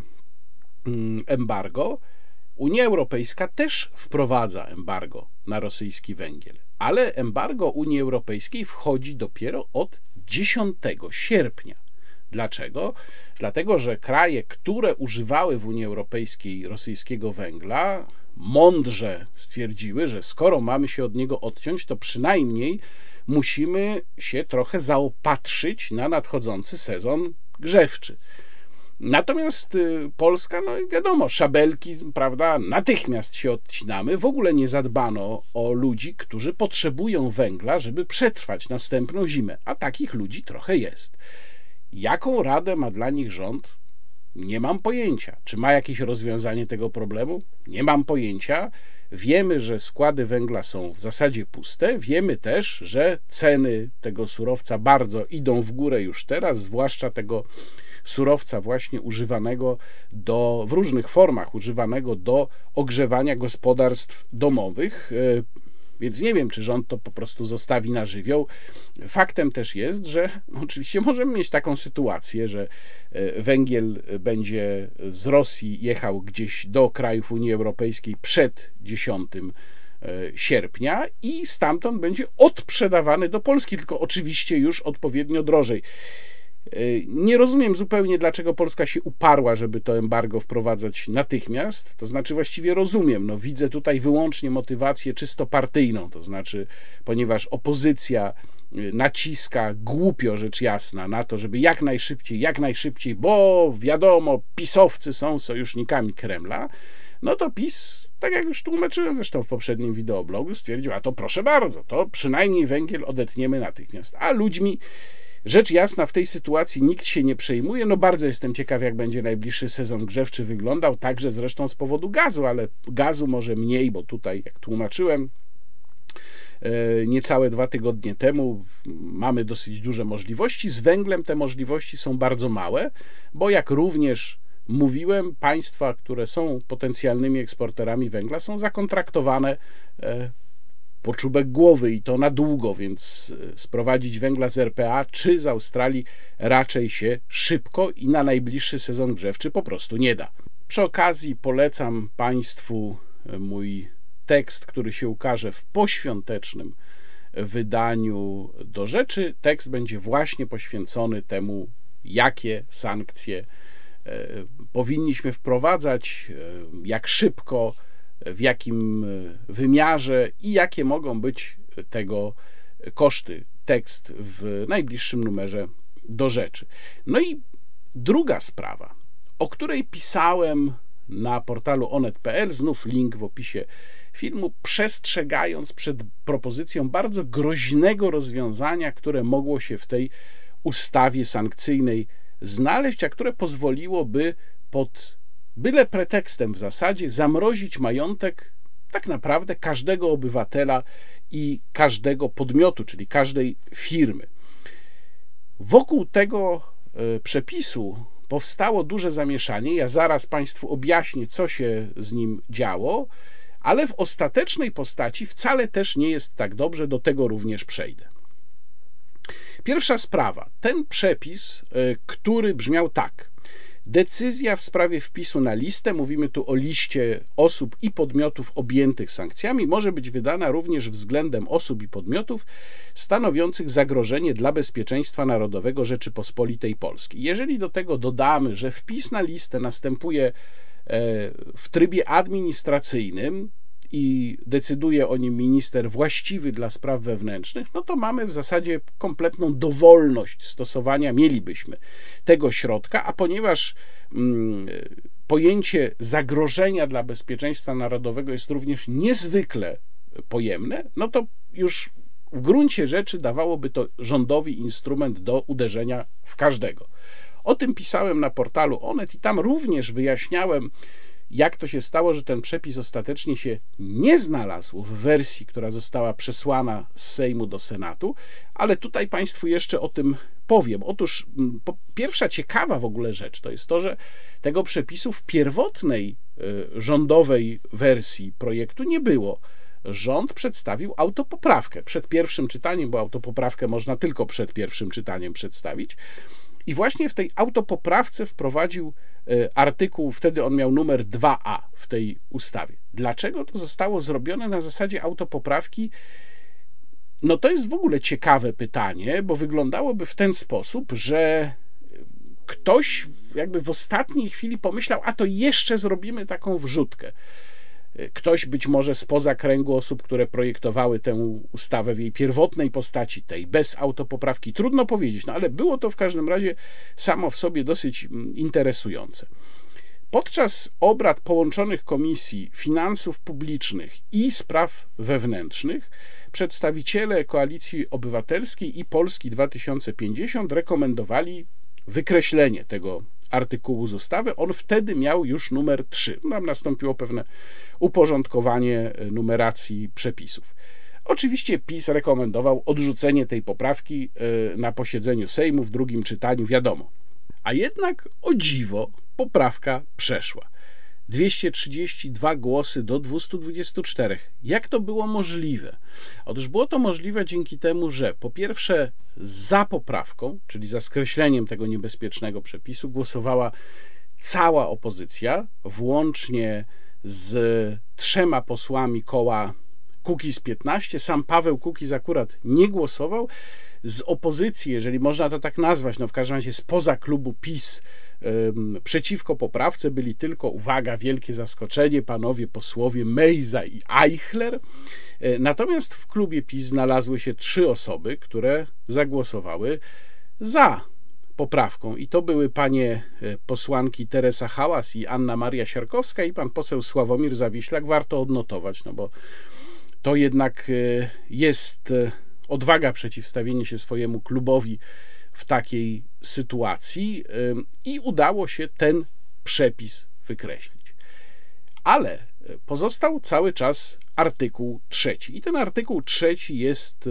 mm, embargo. Unia Europejska też wprowadza embargo na rosyjski węgiel, ale embargo Unii Europejskiej wchodzi dopiero od 10 sierpnia. Dlaczego? Dlatego, że kraje, które używały w Unii Europejskiej rosyjskiego węgla, mądrze stwierdziły, że skoro mamy się od niego odciąć, to przynajmniej musimy się trochę zaopatrzyć na nadchodzący sezon grzewczy. Natomiast y, Polska, no wiadomo, szabelki, prawda, natychmiast się odcinamy. W ogóle nie zadbano o ludzi, którzy potrzebują węgla, żeby przetrwać następną zimę, a takich ludzi trochę jest. Jaką radę ma dla nich rząd? Nie mam pojęcia. Czy ma jakieś rozwiązanie tego problemu? Nie mam pojęcia. Wiemy, że składy węgla są w zasadzie puste. Wiemy też, że ceny tego surowca bardzo idą w górę już teraz, zwłaszcza tego surowca właśnie używanego do, w różnych formach używanego do ogrzewania gospodarstw domowych. Więc nie wiem, czy rząd to po prostu zostawi na żywioł. Faktem też jest, że oczywiście możemy mieć taką sytuację, że e, węgiel będzie z Rosji jechał gdzieś do krajów Unii Europejskiej przed 10 e, sierpnia i stamtąd będzie odprzedawany do Polski, tylko oczywiście już odpowiednio drożej. Y, nie rozumiem zupełnie, dlaczego Polska się uparła, żeby to embargo wprowadzać natychmiast. To znaczy, właściwie rozumiem, no, widzę tutaj wyłącznie motywację czysto partyjną, to znaczy, ponieważ opozycja y, naciska głupio rzecz jasna na to, żeby jak najszybciej, jak najszybciej, bo wiadomo, pisowcy są sojusznikami Kremla, no to PiS, tak jak już tłumaczyłem zresztą w poprzednim wideoblogu, stwierdził, a to proszę bardzo, to przynajmniej węgiel odetniemy natychmiast. A ludźmi Rzecz jasna, w tej sytuacji nikt się nie przejmuje. No bardzo jestem ciekaw, jak będzie najbliższy sezon grzewczy wyglądał, także zresztą z powodu gazu, ale gazu może mniej, bo tutaj, jak tłumaczyłem, e, niecałe dwa tygodnie temu mamy dosyć duże możliwości. Z węglem te możliwości są bardzo małe, bo jak również mówiłem, państwa, które są potencjalnymi eksporterami węgla, są zakontraktowane e, po czubek głowy i to na długo, więc e, sprowadzić węgla z RPA czy z Australii raczej się szybko i na najbliższy sezon grzewczy po prostu nie da. Przy okazji polecam Państwu e, mój tekst, który się ukaże w poświątecznym wydaniu do rzeczy. Tekst będzie właśnie poświęcony temu, jakie sankcje e, powinniśmy wprowadzać, jak szybko w jakim e, wymiarze i jakie mogą być tego koszty. Tekst w najbliższym numerze do rzeczy. No i druga sprawa, o której pisałem na portalu onet.pl, znów link w opisie filmu, przestrzegając przed propozycją bardzo groźnego rozwiązania, które mogło się w tej ustawie sankcyjnej znaleźć, a które pozwoliłoby pod byle pretekstem w zasadzie zamrozić majątek tak naprawdę każdego obywatela i każdego podmiotu, czyli każdej firmy. Wokół tego e, przepisu powstało duże zamieszanie. Ja zaraz Państwu objaśnię, co się z nim działo, ale w ostatecznej postaci wcale też nie jest tak dobrze, do tego również przejdę. Pierwsza sprawa. Ten przepis, e, który brzmiał tak. Decyzja w sprawie wpisu na listę, mówimy tu o liście osób i podmiotów objętych sankcjami, może być wydana również względem osób i podmiotów stanowiących zagrożenie dla bezpieczeństwa narodowego Rzeczypospolitej Polskiej. Jeżeli do tego dodamy, że wpis na listę następuje e, w trybie administracyjnym, i decyduje o nim minister właściwy dla spraw wewnętrznych, no to mamy w zasadzie kompletną dowolność stosowania, mielibyśmy tego środka, a ponieważ mm, pojęcie zagrożenia dla bezpieczeństwa narodowego jest również niezwykle pojemne, no to już w gruncie rzeczy dawałoby to rządowi instrument do uderzenia w każdego. O tym pisałem na portalu Onet i tam również wyjaśniałem, jak to się stało, że ten przepis ostatecznie się nie znalazł w wersji, która została przesłana z Sejmu do Senatu, ale tutaj Państwu jeszcze o tym powiem. Otóż pierwsza ciekawa w ogóle rzecz to jest to, że tego przepisu w pierwotnej y, rządowej wersji projektu nie było rząd przedstawił autopoprawkę przed pierwszym czytaniem, bo autopoprawkę można tylko przed pierwszym czytaniem przedstawić. I właśnie w tej autopoprawce wprowadził e, artykuł, wtedy on miał numer 2a w tej ustawie. Dlaczego to zostało zrobione na zasadzie autopoprawki? No to jest w ogóle ciekawe pytanie, bo wyglądałoby w ten sposób, że ktoś jakby w ostatniej chwili pomyślał, a to jeszcze zrobimy taką wrzutkę. Ktoś być może spoza kręgu osób, które projektowały tę ustawę w jej pierwotnej postaci, tej bez autopoprawki, trudno powiedzieć, no ale było to w każdym razie samo w sobie dosyć mm, interesujące. Podczas obrad połączonych Komisji Finansów Publicznych i Spraw Wewnętrznych przedstawiciele Koalicji Obywatelskiej i Polski 2050 rekomendowali wykreślenie tego artykułu z ustawy. On wtedy miał już numer 3. Tam nastąpiło pewne uporządkowanie numeracji przepisów. Oczywiście PiS rekomendował odrzucenie tej poprawki e, na posiedzeniu Sejmu w drugim czytaniu, wiadomo. A jednak o dziwo poprawka przeszła. 232 głosy do 224. Jak to było możliwe? Otóż było to możliwe dzięki temu, że po pierwsze za poprawką, czyli za skreśleniem tego niebezpiecznego przepisu, głosowała cała opozycja, włącznie z trzema posłami koła Kukiz 15. Sam Paweł Kukiz akurat nie głosował. Z opozycji, jeżeli można to tak nazwać, no w każdym razie spoza klubu PiS, przeciwko poprawce byli tylko, uwaga, wielkie zaskoczenie, panowie posłowie Mejza i Eichler. E, natomiast w klubie PiS znalazły się trzy osoby, które zagłosowały za poprawką. I to były panie e, posłanki Teresa Hałas i Anna Maria Siarkowska i pan poseł Sławomir Zawiślak. Warto odnotować, no bo to jednak e, jest odwaga przeciwstawienie się swojemu klubowi w takiej sytuacji i udało się ten przepis wykreślić. Ale e, pozostał cały czas artykuł trzeci. I ten artykuł trzeci jest e,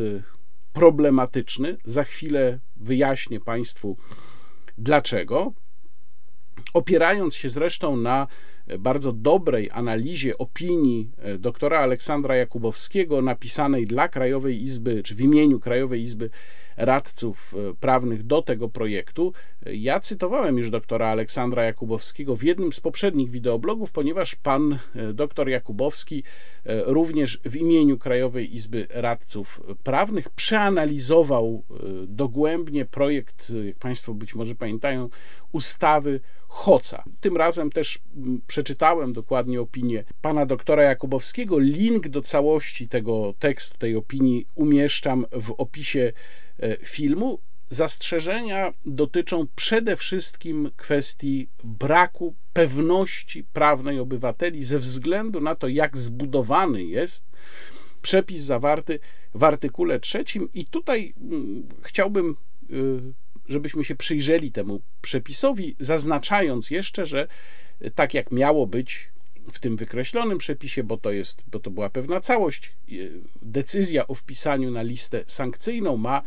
problematyczny. Za chwilę wyjaśnię Państwu dlaczego. Opierając się zresztą na bardzo dobrej analizie opinii doktora Aleksandra Jakubowskiego, napisanej dla Krajowej Izby, czy w imieniu Krajowej Izby radców e, prawnych do tego projektu. Ja cytowałem już doktora Aleksandra Jakubowskiego w jednym z poprzednich wideoblogów, ponieważ pan e, doktor Jakubowski e, również w imieniu Krajowej Izby Radców Prawnych przeanalizował dogłębnie projekt, jak Państwo być może pamiętają, ustawy Hoca. Tym razem też przeczytałem dokładnie opinię pana doktora Jakubowskiego. Link do całości tego tekstu, tej opinii umieszczam w opisie filmu. Zastrzeżenia dotyczą przede wszystkim kwestii braku pewności prawnej obywateli ze względu na to, jak zbudowany jest przepis zawarty w artykule trzecim. I tutaj mm, chciałbym, y, żebyśmy się przyjrzeli temu przepisowi, zaznaczając jeszcze, że tak jak miało być w tym wykreślonym przepisie, bo to, jest, bo to była pewna całość. Decyzja o wpisaniu na listę sankcyjną ma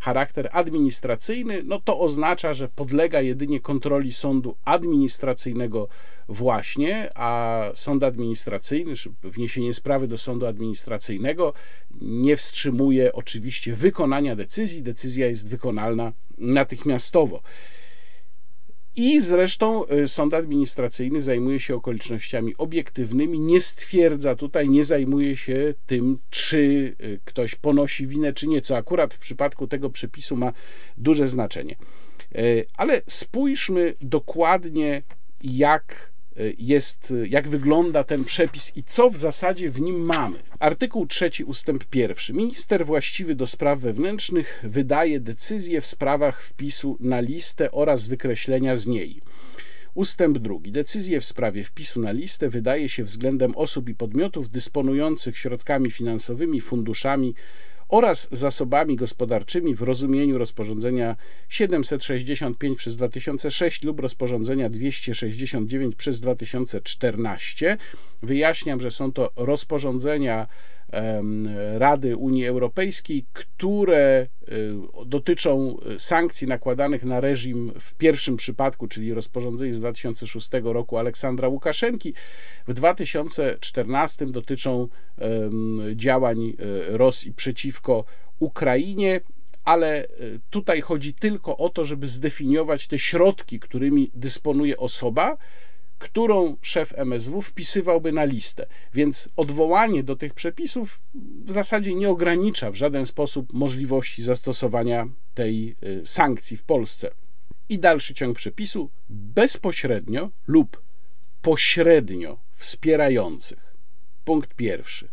charakter administracyjny, no to oznacza, że podlega jedynie kontroli sądu administracyjnego właśnie, a sąd administracyjny, czy wniesienie sprawy do sądu administracyjnego nie wstrzymuje oczywiście wykonania decyzji. Decyzja jest wykonalna natychmiastowo. I zresztą y, sąd administracyjny zajmuje się okolicznościami obiektywnymi, nie stwierdza tutaj, nie zajmuje się tym, czy y, ktoś ponosi winę, czy nie, co akurat w przypadku tego przepisu ma duże znaczenie. Y, ale spójrzmy dokładnie, jak jest, jak wygląda ten przepis i co w zasadzie w nim mamy. Artykuł 3 ustęp 1. Minister właściwy do spraw wewnętrznych wydaje decyzję w sprawach wpisu na listę oraz wykreślenia z niej. Ustęp 2. Decyzję w sprawie wpisu na listę wydaje się względem osób i podmiotów dysponujących środkami finansowymi, funduszami oraz zasobami gospodarczymi w rozumieniu rozporządzenia 765 przez 2006 lub rozporządzenia 269 przez 2014. Wyjaśniam, że są to rozporządzenia Rady Unii Europejskiej, które y, dotyczą sankcji nakładanych na reżim w pierwszym przypadku, czyli rozporządzenie z 2006 roku Aleksandra Łukaszenki, w 2014 dotyczą działań y, Rosji przeciwko Ukrainie ale y, tutaj chodzi tylko o to, żeby zdefiniować te środki, którymi dysponuje osoba, którą szef MSW wpisywałby na listę. Więc odwołanie do tych przepisów w zasadzie nie ogranicza w żaden sposób możliwości zastosowania tej y, sankcji w Polsce. I dalszy ciąg przepisu bezpośrednio lub pośrednio wspierających. Punkt pierwszy.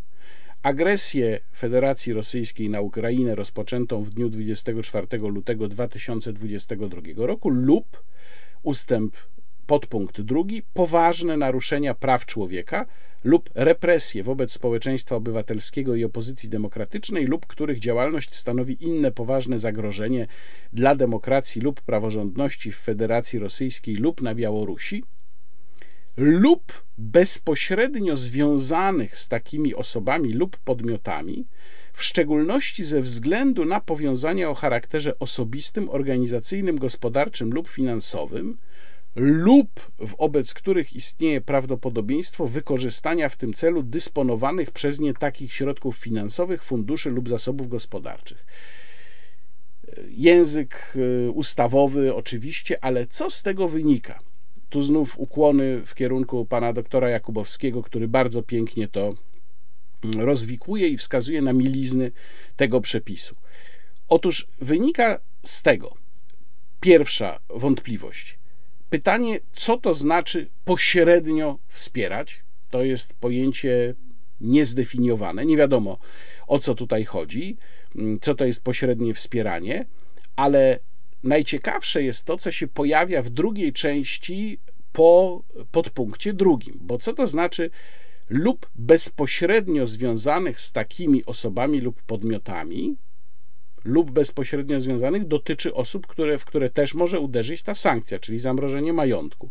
Agresję Federacji Rosyjskiej na Ukrainę rozpoczętą w dniu 24 lutego 2022 roku lub ustęp podpunkt drugi poważne naruszenia praw człowieka lub represje wobec społeczeństwa obywatelskiego i opozycji demokratycznej lub których działalność stanowi inne poważne zagrożenie dla demokracji lub praworządności w Federacji Rosyjskiej lub na Białorusi lub bezpośrednio związanych z takimi osobami lub podmiotami, w szczególności ze względu na powiązania o charakterze osobistym, organizacyjnym, gospodarczym lub finansowym, lub wobec których istnieje prawdopodobieństwo wykorzystania w tym celu dysponowanych przez nie takich środków finansowych, funduszy lub zasobów gospodarczych. Język y, ustawowy oczywiście, ale co z tego wynika? Tu znów ukłony w kierunku pana doktora Jakubowskiego, który bardzo pięknie to mm, rozwikłuje i wskazuje na milizny tego przepisu. Otóż wynika z tego pierwsza wątpliwość. Pytanie, co to znaczy pośrednio wspierać? To jest pojęcie niezdefiniowane. Nie wiadomo o co tutaj chodzi, mm, co to jest pośrednie wspieranie, ale najciekawsze jest to, co się pojawia w drugiej części po podpunkcie drugim. Bo co to znaczy lub bezpośrednio związanych z takimi osobami lub podmiotami, lub bezpośrednio związanych dotyczy osób, które, w które też może uderzyć ta sankcja, czyli zamrożenie majątku.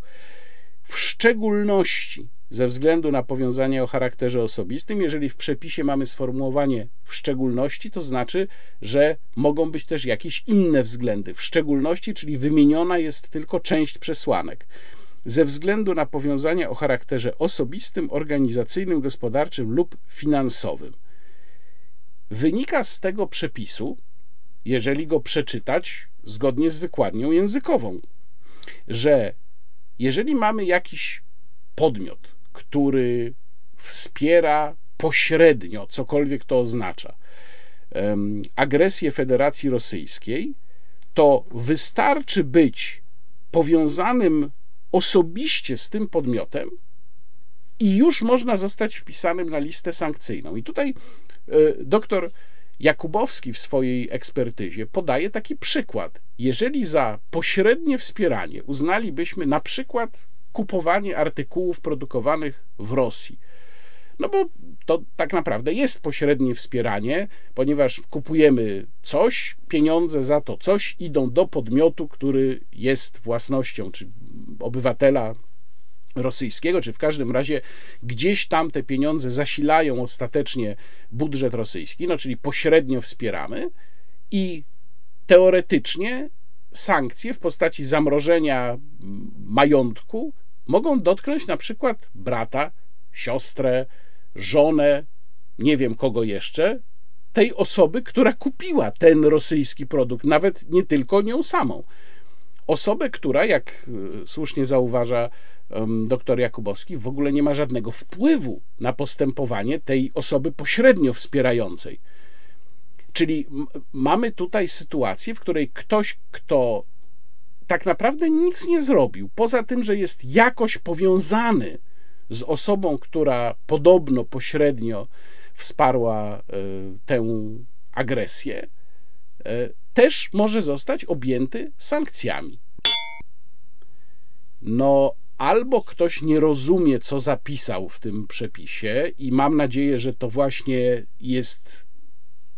W szczególności ze względu na powiązania o charakterze osobistym, jeżeli w przepisie mamy sformułowanie w szczególności, to znaczy, że mogą być też jakieś inne względy. W szczególności, czyli wymieniona jest tylko część przesłanek. Ze względu na powiązania o charakterze osobistym, organizacyjnym, gospodarczym lub finansowym. Wynika z tego przepisu, jeżeli go przeczytać zgodnie z wykładnią językową, że jeżeli mamy jakiś podmiot, który wspiera pośrednio, cokolwiek to oznacza, agresję Federacji Rosyjskiej, to wystarczy być powiązanym osobiście z tym podmiotem i już można zostać wpisanym na listę sankcyjną. I tutaj e, doktor Jakubowski w swojej ekspertyzie podaje taki przykład. Jeżeli za pośrednie wspieranie uznalibyśmy na przykład kupowanie artykułów produkowanych w Rosji, no bo to tak naprawdę jest pośrednie wspieranie, ponieważ kupujemy coś, pieniądze za to coś idą do podmiotu, który jest własnością, czy obywatela rosyjskiego, czy w każdym razie gdzieś tam te pieniądze zasilają ostatecznie budżet rosyjski, no czyli pośrednio wspieramy i teoretycznie sankcje w postaci zamrożenia majątku mogą dotknąć na przykład brata, siostrę, żonę, nie wiem kogo jeszcze, tej osoby, która kupiła ten rosyjski produkt, nawet nie tylko nią samą. Osobę, która, jak e, słusznie zauważa dr Jakubowski, w ogóle nie ma żadnego wpływu na postępowanie tej osoby pośrednio wspierającej. Czyli mamy tutaj sytuację, w której ktoś, kto tak naprawdę nic nie zrobił, poza tym, że jest jakoś powiązany z osobą, która podobno pośrednio wsparła e, tę agresję, e, też może zostać objęty sankcjami. No, albo ktoś nie rozumie, co zapisał w tym przepisie, i mam nadzieję, że to właśnie jest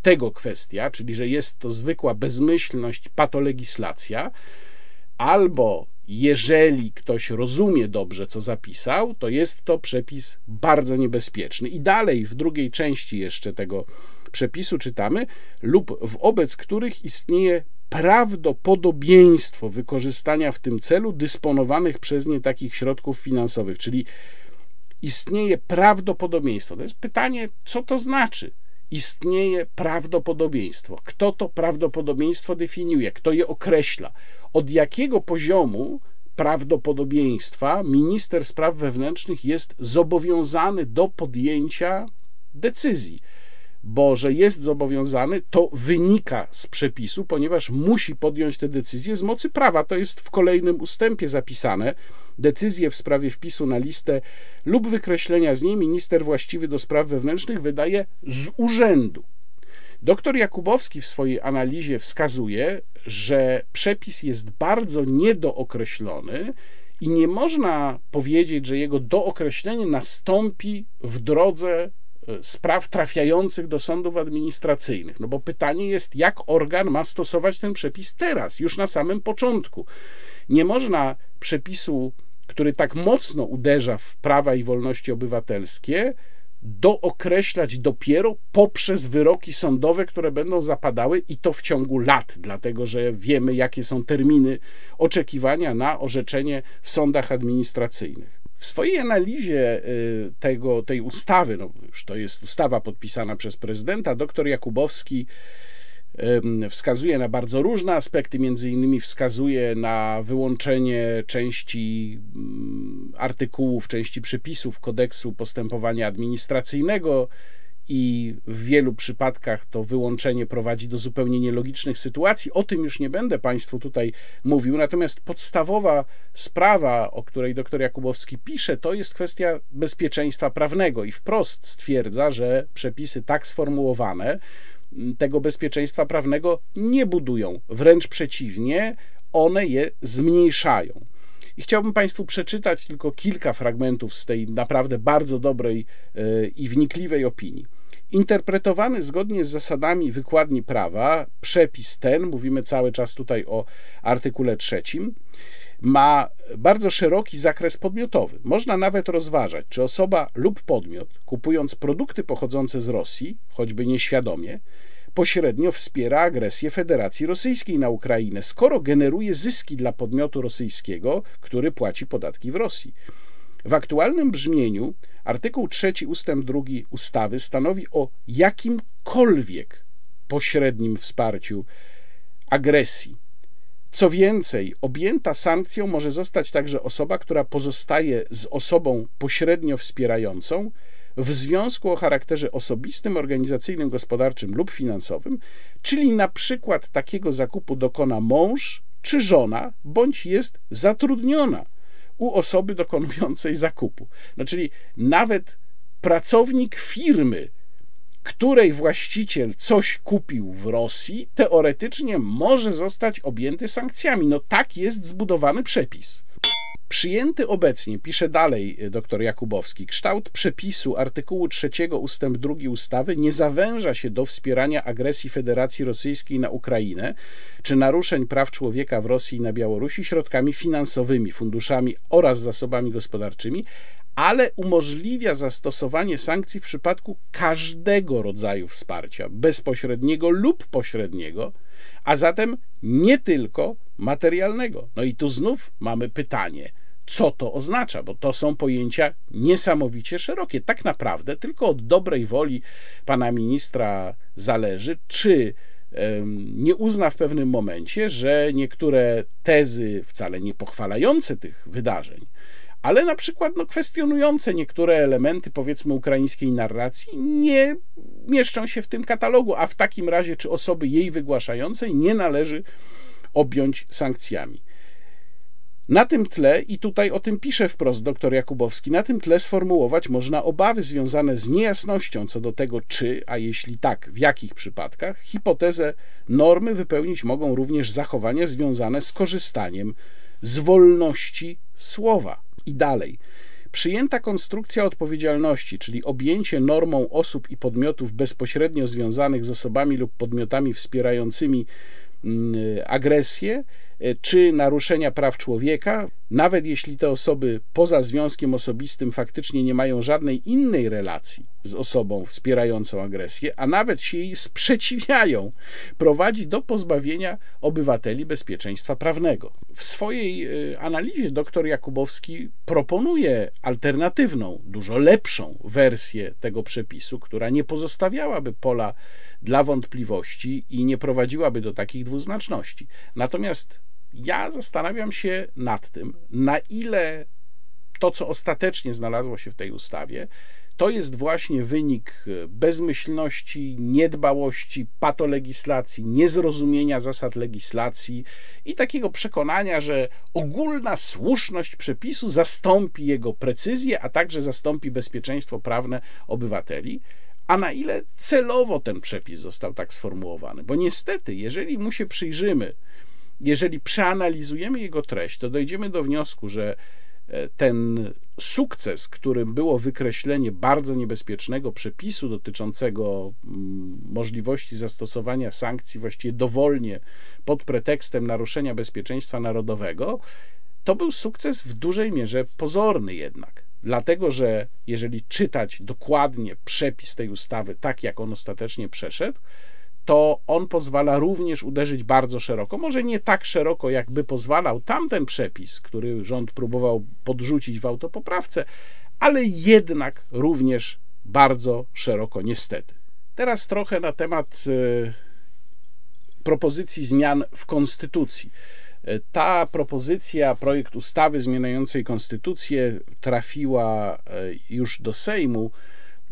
tego kwestia, czyli że jest to zwykła bezmyślność, patolegislacja, albo jeżeli ktoś rozumie dobrze, co zapisał, to jest to przepis bardzo niebezpieczny. I dalej, w drugiej części jeszcze tego przepisu czytamy, lub wobec których istnieje prawdopodobieństwo wykorzystania w tym celu dysponowanych przez nie takich środków finansowych, czyli istnieje prawdopodobieństwo. To jest pytanie, co to znaczy? Istnieje prawdopodobieństwo. Kto to prawdopodobieństwo definiuje? Kto je określa? Od jakiego poziomu prawdopodobieństwa minister spraw wewnętrznych jest zobowiązany do podjęcia decyzji? Bo że jest zobowiązany, to wynika z przepisu, ponieważ musi podjąć te decyzje z mocy prawa. To jest w kolejnym ustępie zapisane. Decyzję w sprawie wpisu na listę lub wykreślenia z niej minister właściwy do spraw wewnętrznych wydaje z urzędu. Doktor Jakubowski w swojej analizie wskazuje, że przepis jest bardzo niedookreślony i nie można powiedzieć, że jego dookreślenie nastąpi w drodze spraw trafiających do sądów administracyjnych. No bo pytanie jest, jak organ ma stosować ten przepis teraz, już na samym początku. Nie można przepisu, który tak mocno uderza w prawa i wolności obywatelskie, dookreślać dopiero poprzez wyroki sądowe, które będą zapadały i to w ciągu lat, dlatego że wiemy, jakie są terminy oczekiwania na orzeczenie w sądach administracyjnych. W swojej analizie y, tego, tej ustawy, no już to jest ustawa podpisana przez prezydenta, dr Jakubowski wskazuje na bardzo różne aspekty, między innymi wskazuje na wyłączenie części mm, artykułów, części przepisów kodeksu postępowania administracyjnego i w wielu przypadkach to wyłączenie prowadzi do zupełnie nielogicznych sytuacji. O tym już nie będę Państwu tutaj mówił. Natomiast podstawowa sprawa, o której dr Jakubowski pisze, to jest kwestia bezpieczeństwa prawnego i wprost stwierdza, że przepisy tak sformułowane tego bezpieczeństwa prawnego nie budują. Wręcz przeciwnie, one je zmniejszają. I chciałbym Państwu przeczytać tylko kilka fragmentów z tej naprawdę bardzo dobrej e, i wnikliwej opinii. Interpretowany zgodnie z zasadami wykładni prawa, przepis ten, mówimy cały czas tutaj o artykule trzecim, ma bardzo szeroki zakres podmiotowy. Można nawet rozważać, czy osoba lub podmiot, kupując produkty pochodzące z Rosji, choćby nieświadomie, pośrednio wspiera agresję Federacji Rosyjskiej na Ukrainę, skoro generuje zyski dla podmiotu rosyjskiego, który płaci podatki w Rosji. W aktualnym brzmieniu artykuł 3 ustęp 2 ustawy stanowi o jakimkolwiek pośrednim wsparciu agresji. Co więcej, objęta sankcją może zostać także osoba, która pozostaje z osobą pośrednio wspierającą, w związku o charakterze osobistym, organizacyjnym, gospodarczym lub finansowym, czyli na przykład takiego zakupu dokona mąż czy żona, bądź jest zatrudniona u osoby dokonującej zakupu. No, czyli nawet pracownik firmy, której właściciel coś kupił w Rosji, teoretycznie może zostać objęty sankcjami. No tak jest zbudowany przepis. Przyjęty obecnie, pisze dalej e, dr Jakubowski, kształt przepisu artykułu 3 ustęp 2 ustawy nie zawęża się do wspierania agresji Federacji Rosyjskiej na Ukrainę czy naruszeń praw człowieka w Rosji i na Białorusi środkami finansowymi, funduszami oraz zasobami gospodarczymi, ale umożliwia zastosowanie sankcji w przypadku każdego rodzaju wsparcia, bezpośredniego lub pośredniego, a zatem nie tylko materialnego. No i tu znów mamy pytanie – co to oznacza, bo to są pojęcia niesamowicie szerokie. Tak naprawdę tylko od dobrej woli pana ministra zależy, czy nie uzna w pewnym momencie, że niektóre tezy wcale nie pochwalające tych wydarzeń, ale na przykład no, kwestionujące niektóre elementy, powiedzmy, ukraińskiej narracji, nie mieszczą się w tym katalogu, a w takim razie, czy osoby jej wygłaszającej nie należy objąć sankcjami. Na tym tle, i tutaj o tym pisze wprost dr Jakubowski, na tym tle sformułować można obawy związane z niejasnością co do tego, czy, a jeśli tak, w jakich przypadkach, hipotezę normy wypełnić mogą również zachowania związane z korzystaniem z wolności słowa. I dalej. Przyjęta konstrukcja odpowiedzialności, czyli objęcie normą osób i podmiotów bezpośrednio związanych z osobami lub podmiotami wspierającymi mm, agresję, czy naruszenia praw człowieka, nawet jeśli te osoby poza związkiem osobistym faktycznie nie mają żadnej innej relacji z osobą wspierającą agresję, a nawet się jej sprzeciwiają, prowadzi do pozbawienia obywateli bezpieczeństwa prawnego. W swojej e, analizie dr Jakubowski proponuje alternatywną, dużo lepszą wersję tego przepisu, która nie pozostawiałaby pola dla wątpliwości i nie prowadziłaby do takich dwuznaczności. Natomiast ja zastanawiam się nad tym, na ile to, co ostatecznie znalazło się w tej ustawie, to jest właśnie wynik bezmyślności, niedbałości, patolegislacji, niezrozumienia zasad legislacji i takiego przekonania, że ogólna słuszność przepisu zastąpi jego precyzję, a także zastąpi bezpieczeństwo prawne obywateli a na ile celowo ten przepis został tak sformułowany. Bo niestety, jeżeli mu się przyjrzymy, jeżeli przeanalizujemy jego treść, to dojdziemy do wniosku, że e, ten sukces, którym było wykreślenie bardzo niebezpiecznego przepisu dotyczącego mm, możliwości zastosowania sankcji właściwie dowolnie pod pretekstem naruszenia bezpieczeństwa narodowego, to był sukces w dużej mierze pozorny jednak. Dlatego, że jeżeli czytać dokładnie przepis tej ustawy, tak jak on ostatecznie przeszedł, to on pozwala również uderzyć bardzo szeroko. Może nie tak szeroko, jakby pozwalał tamten przepis, który rząd próbował podrzucić w autopoprawce, ale jednak również bardzo szeroko, niestety. Teraz trochę na temat y, propozycji zmian w konstytucji. Ta propozycja, projekt ustawy zmieniającej konstytucję trafiła e, już do Sejmu.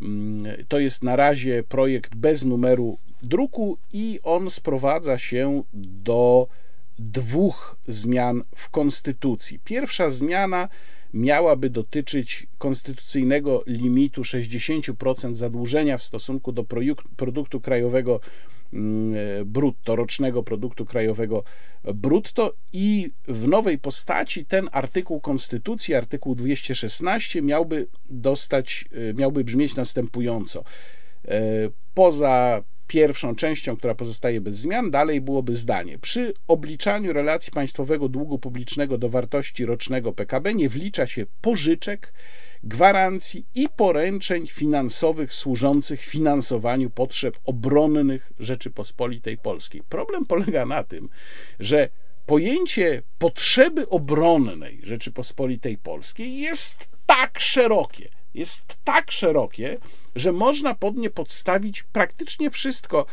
Mm, to jest na razie projekt bez numeru druku i on sprowadza się do dwóch zmian w konstytucji. Pierwsza zmiana miałaby dotyczyć konstytucyjnego limitu 60% zadłużenia w stosunku do produktu krajowego Mm, brutto, rocznego produktu krajowego brutto i w nowej postaci ten artykuł Konstytucji, artykuł 216 miałby dostać, y, miałby brzmieć następująco. E, poza pierwszą częścią, która pozostaje bez zmian, dalej byłoby zdanie. Przy obliczaniu relacji państwowego długu publicznego do wartości rocznego PKB nie wlicza się pożyczek, gwarancji i poręczeń finansowych służących finansowaniu potrzeb obronnych Rzeczypospolitej Polskiej. Problem polega na tym, że pojęcie potrzeby obronnej Rzeczypospolitej Polskiej jest tak szerokie, jest tak szerokie, że można pod nie podstawić praktycznie wszystko,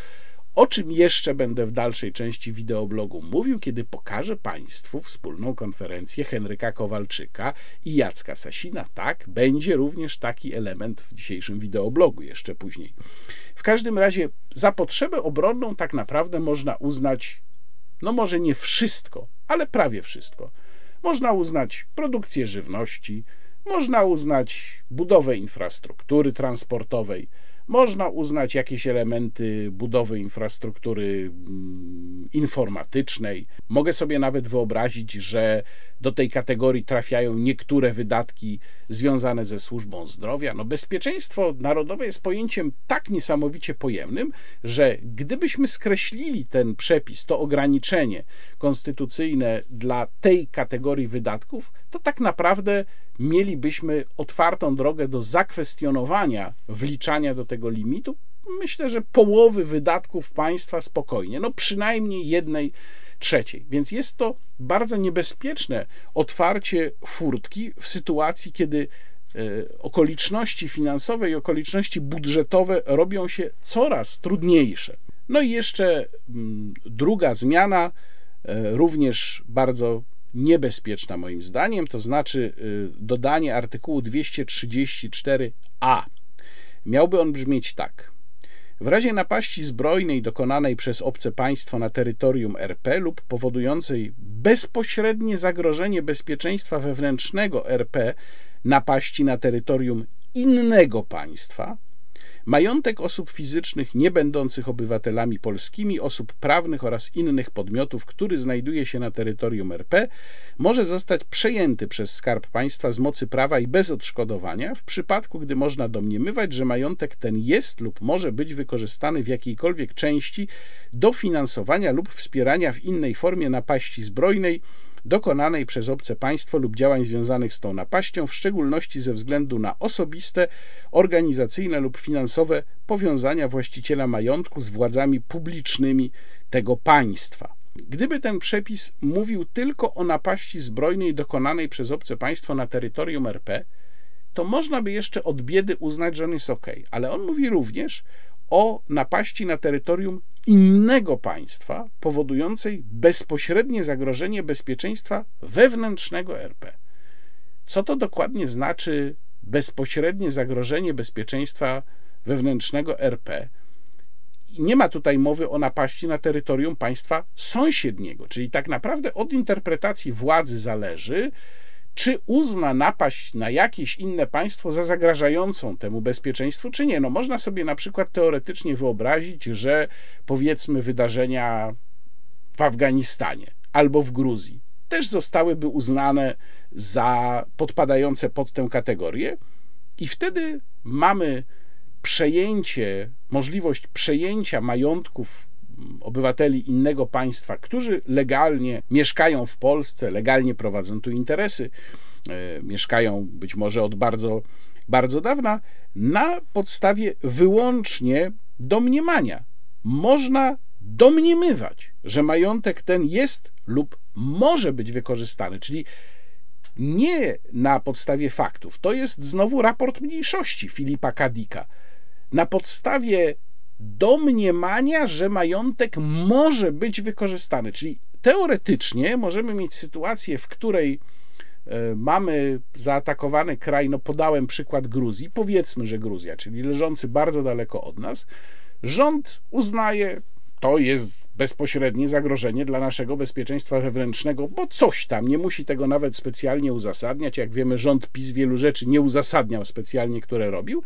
o czym jeszcze będę w dalszej części wideoblogu mówił, kiedy pokażę Państwu wspólną konferencję Henryka Kowalczyka i Jacka Sasina. Tak, będzie również taki element w dzisiejszym wideoblogu, jeszcze później. W każdym razie za potrzebę obronną tak naprawdę można uznać, no może nie wszystko, ale prawie wszystko. Można uznać produkcję żywności, można uznać budowę infrastruktury transportowej, można uznać jakieś elementy budowy infrastruktury mm, informatycznej. Mogę sobie nawet wyobrazić, że do tej kategorii trafiają niektóre wydatki związane ze służbą zdrowia. No, bezpieczeństwo narodowe jest pojęciem tak niesamowicie pojemnym, że gdybyśmy skreślili ten przepis, to ograniczenie konstytucyjne dla tej kategorii wydatków, to tak naprawdę mielibyśmy otwartą drogę do zakwestionowania wliczania do tego limitu, myślę, że połowy wydatków państwa spokojnie, no przynajmniej jednej trzeciej. Więc jest to bardzo niebezpieczne otwarcie furtki w sytuacji, kiedy e, okoliczności finansowe i okoliczności budżetowe robią się coraz trudniejsze. No i jeszcze mm, druga zmiana, e, również bardzo niebezpieczna moim zdaniem, to znaczy y, dodanie artykułu 234a. Miałby on brzmieć tak. W razie napaści zbrojnej dokonanej przez obce państwo na terytorium RP lub powodującej bezpośrednie zagrożenie bezpieczeństwa wewnętrznego RP napaści na terytorium innego państwa, Majątek osób fizycznych nie będących obywatelami polskimi, osób prawnych oraz innych podmiotów, który znajduje się na terytorium RP, może zostać przejęty przez Skarb Państwa z mocy prawa i bez odszkodowania, w przypadku gdy można domniemywać, że majątek ten jest lub może być wykorzystany w jakiejkolwiek części do finansowania lub wspierania w innej formie napaści zbrojnej dokonanej przez obce państwo lub działań związanych z tą napaścią, w szczególności ze względu na osobiste, organizacyjne lub finansowe powiązania właściciela majątku z władzami publicznymi tego państwa. Gdyby ten przepis mówił tylko o napaści zbrojnej dokonanej przez obce państwo na terytorium RP, to można by jeszcze od biedy uznać, że on jest ok, ale on mówi również o napaści na terytorium innego państwa, powodującej bezpośrednie zagrożenie bezpieczeństwa wewnętrznego RP. Co to dokładnie znaczy bezpośrednie zagrożenie bezpieczeństwa wewnętrznego RP. Nie ma tutaj mowy o napaści na terytorium państwa sąsiedniego, czyli tak naprawdę od interpretacji władzy zależy, czy uzna napaść na jakieś inne państwo za zagrażającą temu bezpieczeństwu, czy nie. No można sobie na przykład teoretycznie wyobrazić, że powiedzmy wydarzenia w Afganistanie albo w Gruzji też zostałyby uznane za podpadające pod tę kategorię, i wtedy mamy przejęcie, możliwość przejęcia majątków obywateli innego państwa, którzy legalnie mieszkają w Polsce, legalnie prowadzą tu interesy, e, mieszkają być może od bardzo, bardzo dawna, na podstawie wyłącznie domniemania. Można domniemywać, że majątek ten jest lub może być wykorzystany, czyli nie na podstawie faktów. To jest znowu raport mniejszości Filipa Kadika. Na podstawie domniemania, że majątek może być wykorzystany. Czyli teoretycznie możemy mieć sytuację, w której e, mamy zaatakowany kraj, no podałem przykład Gruzji, powiedzmy, że Gruzja, czyli leżący bardzo daleko od nas, rząd uznaje, to jest bezpośrednie zagrożenie dla naszego bezpieczeństwa wewnętrznego, bo coś tam, nie musi tego nawet specjalnie uzasadniać. Jak wiemy, rząd PiS wielu rzeczy nie uzasadniał specjalnie, które robił.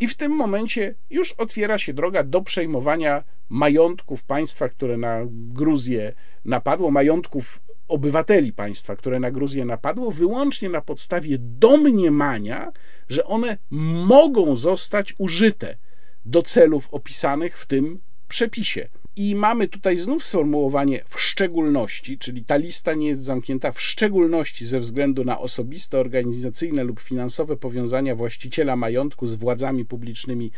I w tym momencie już otwiera się droga do przejmowania majątków państwa, które na Gruzję napadło, majątków obywateli państwa, które na Gruzję napadło, wyłącznie na podstawie domniemania, że one mogą zostać użyte do celów opisanych w tym przepisie. I mamy tutaj znów sformułowanie w szczególności, czyli ta lista nie jest zamknięta w szczególności ze względu na osobiste, organizacyjne lub finansowe powiązania właściciela majątku z władzami publicznymi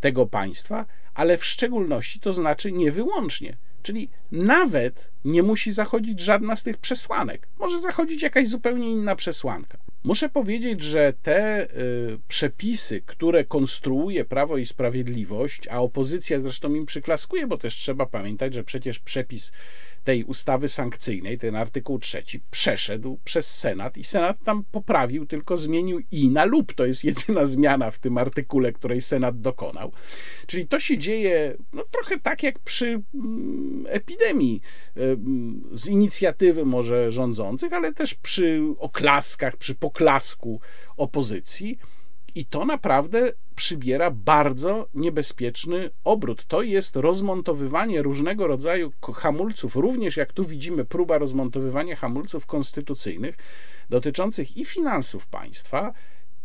tego państwa, ale w szczególności to znaczy nie wyłącznie. Czyli nawet nie musi zachodzić żadna z tych przesłanek. Może zachodzić jakaś zupełnie inna przesłanka. Muszę powiedzieć, że te y, przepisy, które konstruuje Prawo i Sprawiedliwość, a opozycja zresztą im przyklaskuje, bo też trzeba pamiętać, że przecież przepis tej ustawy sankcyjnej, ten artykuł trzeci, przeszedł przez Senat i Senat tam poprawił, tylko zmienił i na lub. To jest jedyna zmiana w tym artykule, której Senat dokonał. Czyli to się dzieje no, trochę tak jak przy mm, epidemii, z inicjatywy może rządzących, ale też przy oklaskach, przy poklasku opozycji. I to naprawdę przybiera bardzo niebezpieczny obrót. To jest rozmontowywanie różnego rodzaju hamulców, również jak tu widzimy, próba rozmontowywania hamulców konstytucyjnych dotyczących i finansów państwa,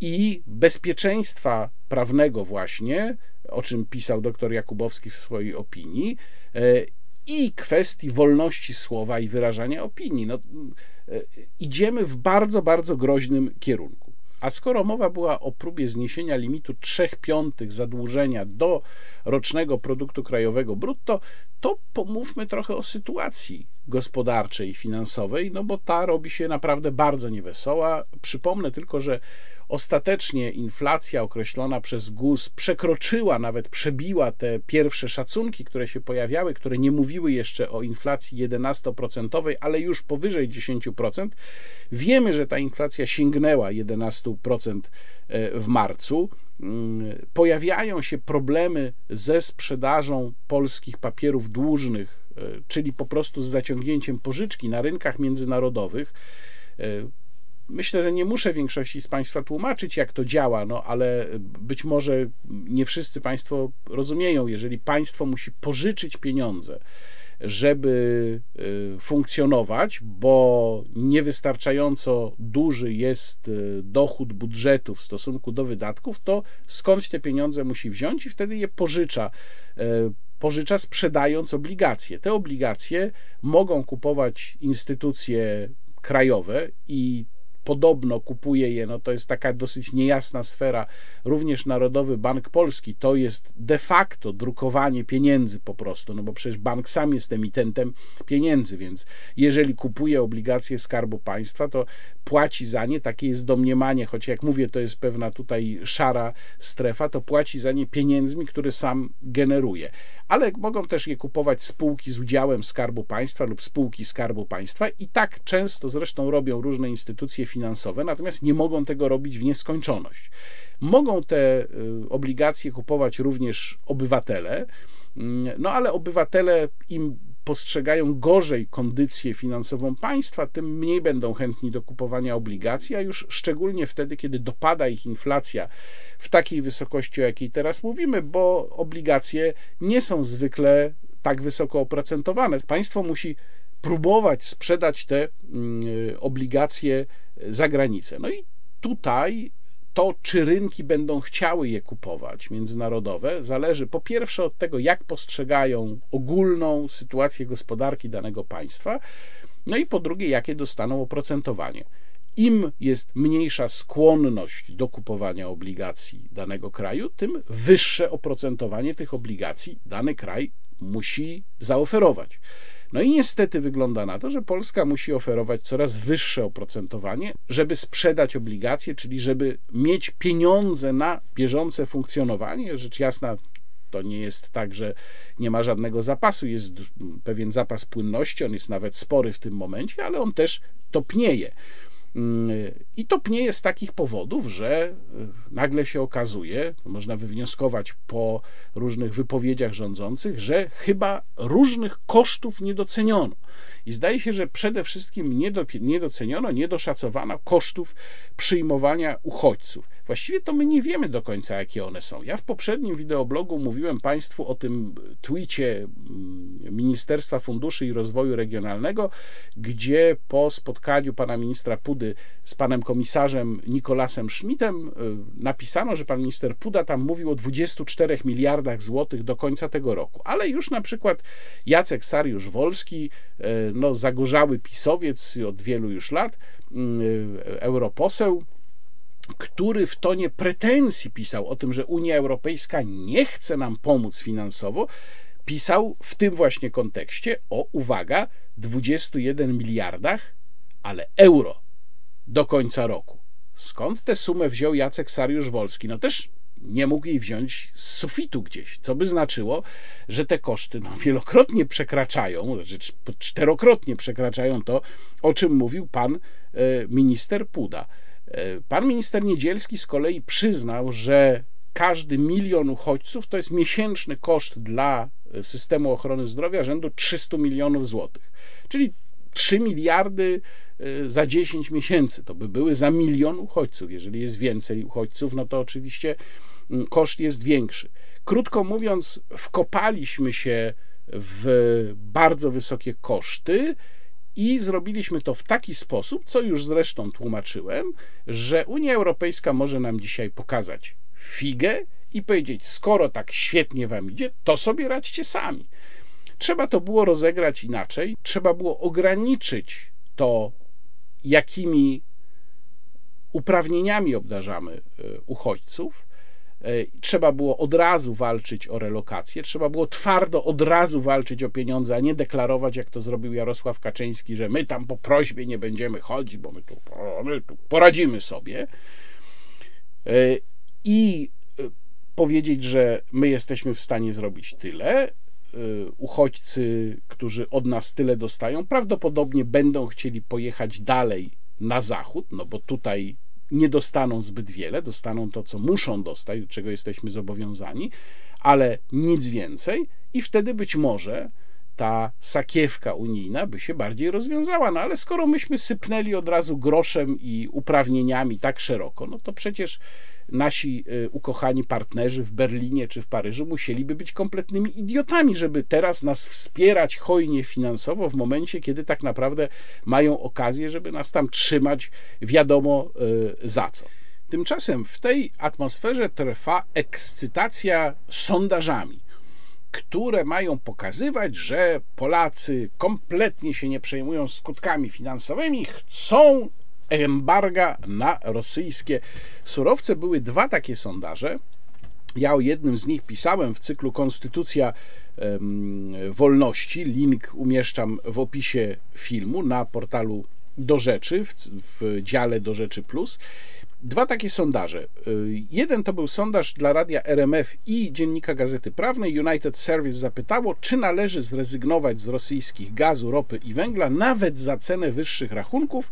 i bezpieczeństwa prawnego, właśnie, o czym pisał dr Jakubowski w swojej opinii, e, i kwestii wolności słowa i wyrażania opinii. No, e, idziemy w bardzo, bardzo groźnym kierunku. A skoro mowa była o próbie zniesienia limitu 3 piątych zadłużenia do rocznego produktu krajowego brutto, to pomówmy trochę o sytuacji gospodarczej i finansowej, no bo ta robi się naprawdę bardzo niewesoła. Przypomnę tylko, że Ostatecznie inflacja określona przez GUS przekroczyła, nawet przebiła te pierwsze szacunki, które się pojawiały, które nie mówiły jeszcze o inflacji 11%, ale już powyżej 10%. Wiemy, że ta inflacja sięgnęła 11% e, w marcu. Mm, pojawiają się problemy ze sprzedażą polskich papierów dłużnych, e, czyli po prostu z zaciągnięciem pożyczki na rynkach międzynarodowych. Myślę, że nie muszę większości z Państwa tłumaczyć, jak to działa, no ale być może nie wszyscy Państwo rozumieją, jeżeli państwo musi pożyczyć pieniądze, żeby y, funkcjonować, bo niewystarczająco duży jest y, dochód budżetu w stosunku do wydatków, to skąd te pieniądze musi wziąć i wtedy je pożycza y, pożycza sprzedając obligacje. Te obligacje mogą kupować instytucje krajowe i podobno kupuje je, no to jest taka dosyć niejasna sfera. Również Narodowy Bank Polski to jest de facto drukowanie pieniędzy po prostu, no bo przecież bank sam jest emitentem pieniędzy, więc jeżeli kupuje obligacje Skarbu Państwa, to płaci za nie, takie jest domniemanie, choć jak mówię, to jest pewna tutaj szara strefa, to płaci za nie pieniędzmi, które sam generuje. Ale mogą też je kupować spółki z udziałem Skarbu Państwa lub spółki Skarbu Państwa i tak często zresztą robią różne instytucje finansowe, natomiast nie mogą tego robić w nieskończoność. Mogą te obligacje kupować również obywatele, mm, no ale obywatele im postrzegają gorzej kondycję finansową państwa, tym mniej będą chętni do kupowania obligacji, a już szczególnie wtedy, kiedy dopada ich inflacja w takiej wysokości, o jakiej teraz mówimy, bo obligacje nie są zwykle tak wysoko oprocentowane. Państwo musi próbować sprzedać te mm, obligacje za granicę. No i tutaj to, czy rynki będą chciały je kupować, międzynarodowe, zależy po pierwsze od tego, jak postrzegają ogólną sytuację gospodarki danego państwa, no i po drugie, jakie dostaną oprocentowanie. Im jest mniejsza skłonność do kupowania obligacji danego kraju, tym wyższe oprocentowanie tych obligacji dany kraj musi zaoferować. No i niestety wygląda na to, że Polska musi oferować coraz wyższe oprocentowanie, żeby sprzedać obligacje, czyli żeby mieć pieniądze na bieżące funkcjonowanie. Rzecz jasna, to nie jest tak, że nie ma żadnego zapasu, jest pewien zapas płynności, on jest nawet spory w tym momencie, ale on też topnieje. Mm, I to pnieje z takich powodów, że e, nagle się okazuje, można wywnioskować po różnych wypowiedziach rządzących, że chyba różnych kosztów nie doceniono. I zdaje się, że przede wszystkim nie doceniono, nie doszacowano kosztów przyjmowania uchodźców. Właściwie to my nie wiemy do końca, jakie one są. Ja w poprzednim wideoblogu mówiłem Państwu o tym twicie mm, Ministerstwa Funduszy i Rozwoju Regionalnego, gdzie po spotkaniu pana ministra Pudy z panem komisarzem Nikolasem Schmidtem y, napisano, że pan minister Puda tam mówił o 24 miliardach złotych do końca tego roku. Ale już na przykład Jacek Sariusz-Wolski, y, no, zagorzały pisowiec od wielu już lat, y, europoseł, który w tonie pretensji pisał o tym, że Unia Europejska nie chce nam pomóc finansowo, pisał w tym właśnie kontekście o, uwaga, 21 miliardach, ale euro do końca roku. Skąd tę sumę wziął Jacek Sariusz-Wolski? No też nie mógł jej wziąć z sufitu gdzieś, co by znaczyło, że te koszty no, wielokrotnie przekraczają, znaczy czterokrotnie przekraczają to, o czym mówił pan e, minister Puda. E, pan minister Niedzielski z kolei przyznał, że każdy milion uchodźców to jest miesięczny koszt dla systemu ochrony zdrowia rzędu 300 milionów złotych. Czyli 3 miliardy e, za 10 miesięcy. To by były za milion uchodźców. Jeżeli jest więcej uchodźców, no to oczywiście mm, koszt jest większy. Krótko mówiąc, wkopaliśmy się w bardzo wysokie koszty i zrobiliśmy to w taki sposób, co już zresztą tłumaczyłem, że Unia Europejska może nam dzisiaj pokazać figę i powiedzieć: Skoro tak świetnie wam idzie, to sobie radźcie sami. Trzeba to było rozegrać inaczej, trzeba było ograniczyć to, jakimi uprawnieniami obdarzamy e, uchodźców E, trzeba było od razu walczyć o relokację, trzeba było twardo od razu walczyć o pieniądze, a nie deklarować, jak to zrobił Jarosław Kaczyński, że my tam po prośbie nie będziemy chodzić, bo my tu, my tu poradzimy sobie. E, I powiedzieć, że my jesteśmy w stanie zrobić tyle. Uchodźcy, którzy od nas tyle dostają, prawdopodobnie będą chcieli pojechać dalej na zachód, no bo tutaj nie dostaną zbyt wiele, dostaną to, co muszą dostać, do czego jesteśmy zobowiązani, ale nic więcej, i wtedy być może ta sakiewka unijna by się bardziej rozwiązała. No ale skoro myśmy sypnęli od razu groszem i uprawnieniami tak szeroko, no to przecież nasi y, ukochani partnerzy w Berlinie czy w Paryżu musieliby być kompletnymi idiotami, żeby teraz nas wspierać hojnie finansowo w momencie, kiedy tak naprawdę mają okazję, żeby nas tam trzymać wiadomo y, za co. Tymczasem w tej atmosferze trwa ekscytacja sondażami które mają pokazywać, że Polacy kompletnie się nie przejmują skutkami finansowymi, chcą embarga na rosyjskie surowce. Były dwa takie sondaże. Ja o jednym z nich pisałem w cyklu Konstytucja Wolności. Link umieszczam w opisie filmu na portalu Do Rzeczy, w, w dziale Do Rzeczy Plus. Dwa takie sondaże. Y, jeden to był sondaż dla radia RMF i dziennika Gazety Prawnej. United Service zapytało, czy należy zrezygnować z rosyjskich gazu, ropy i węgla, nawet za cenę wyższych rachunków.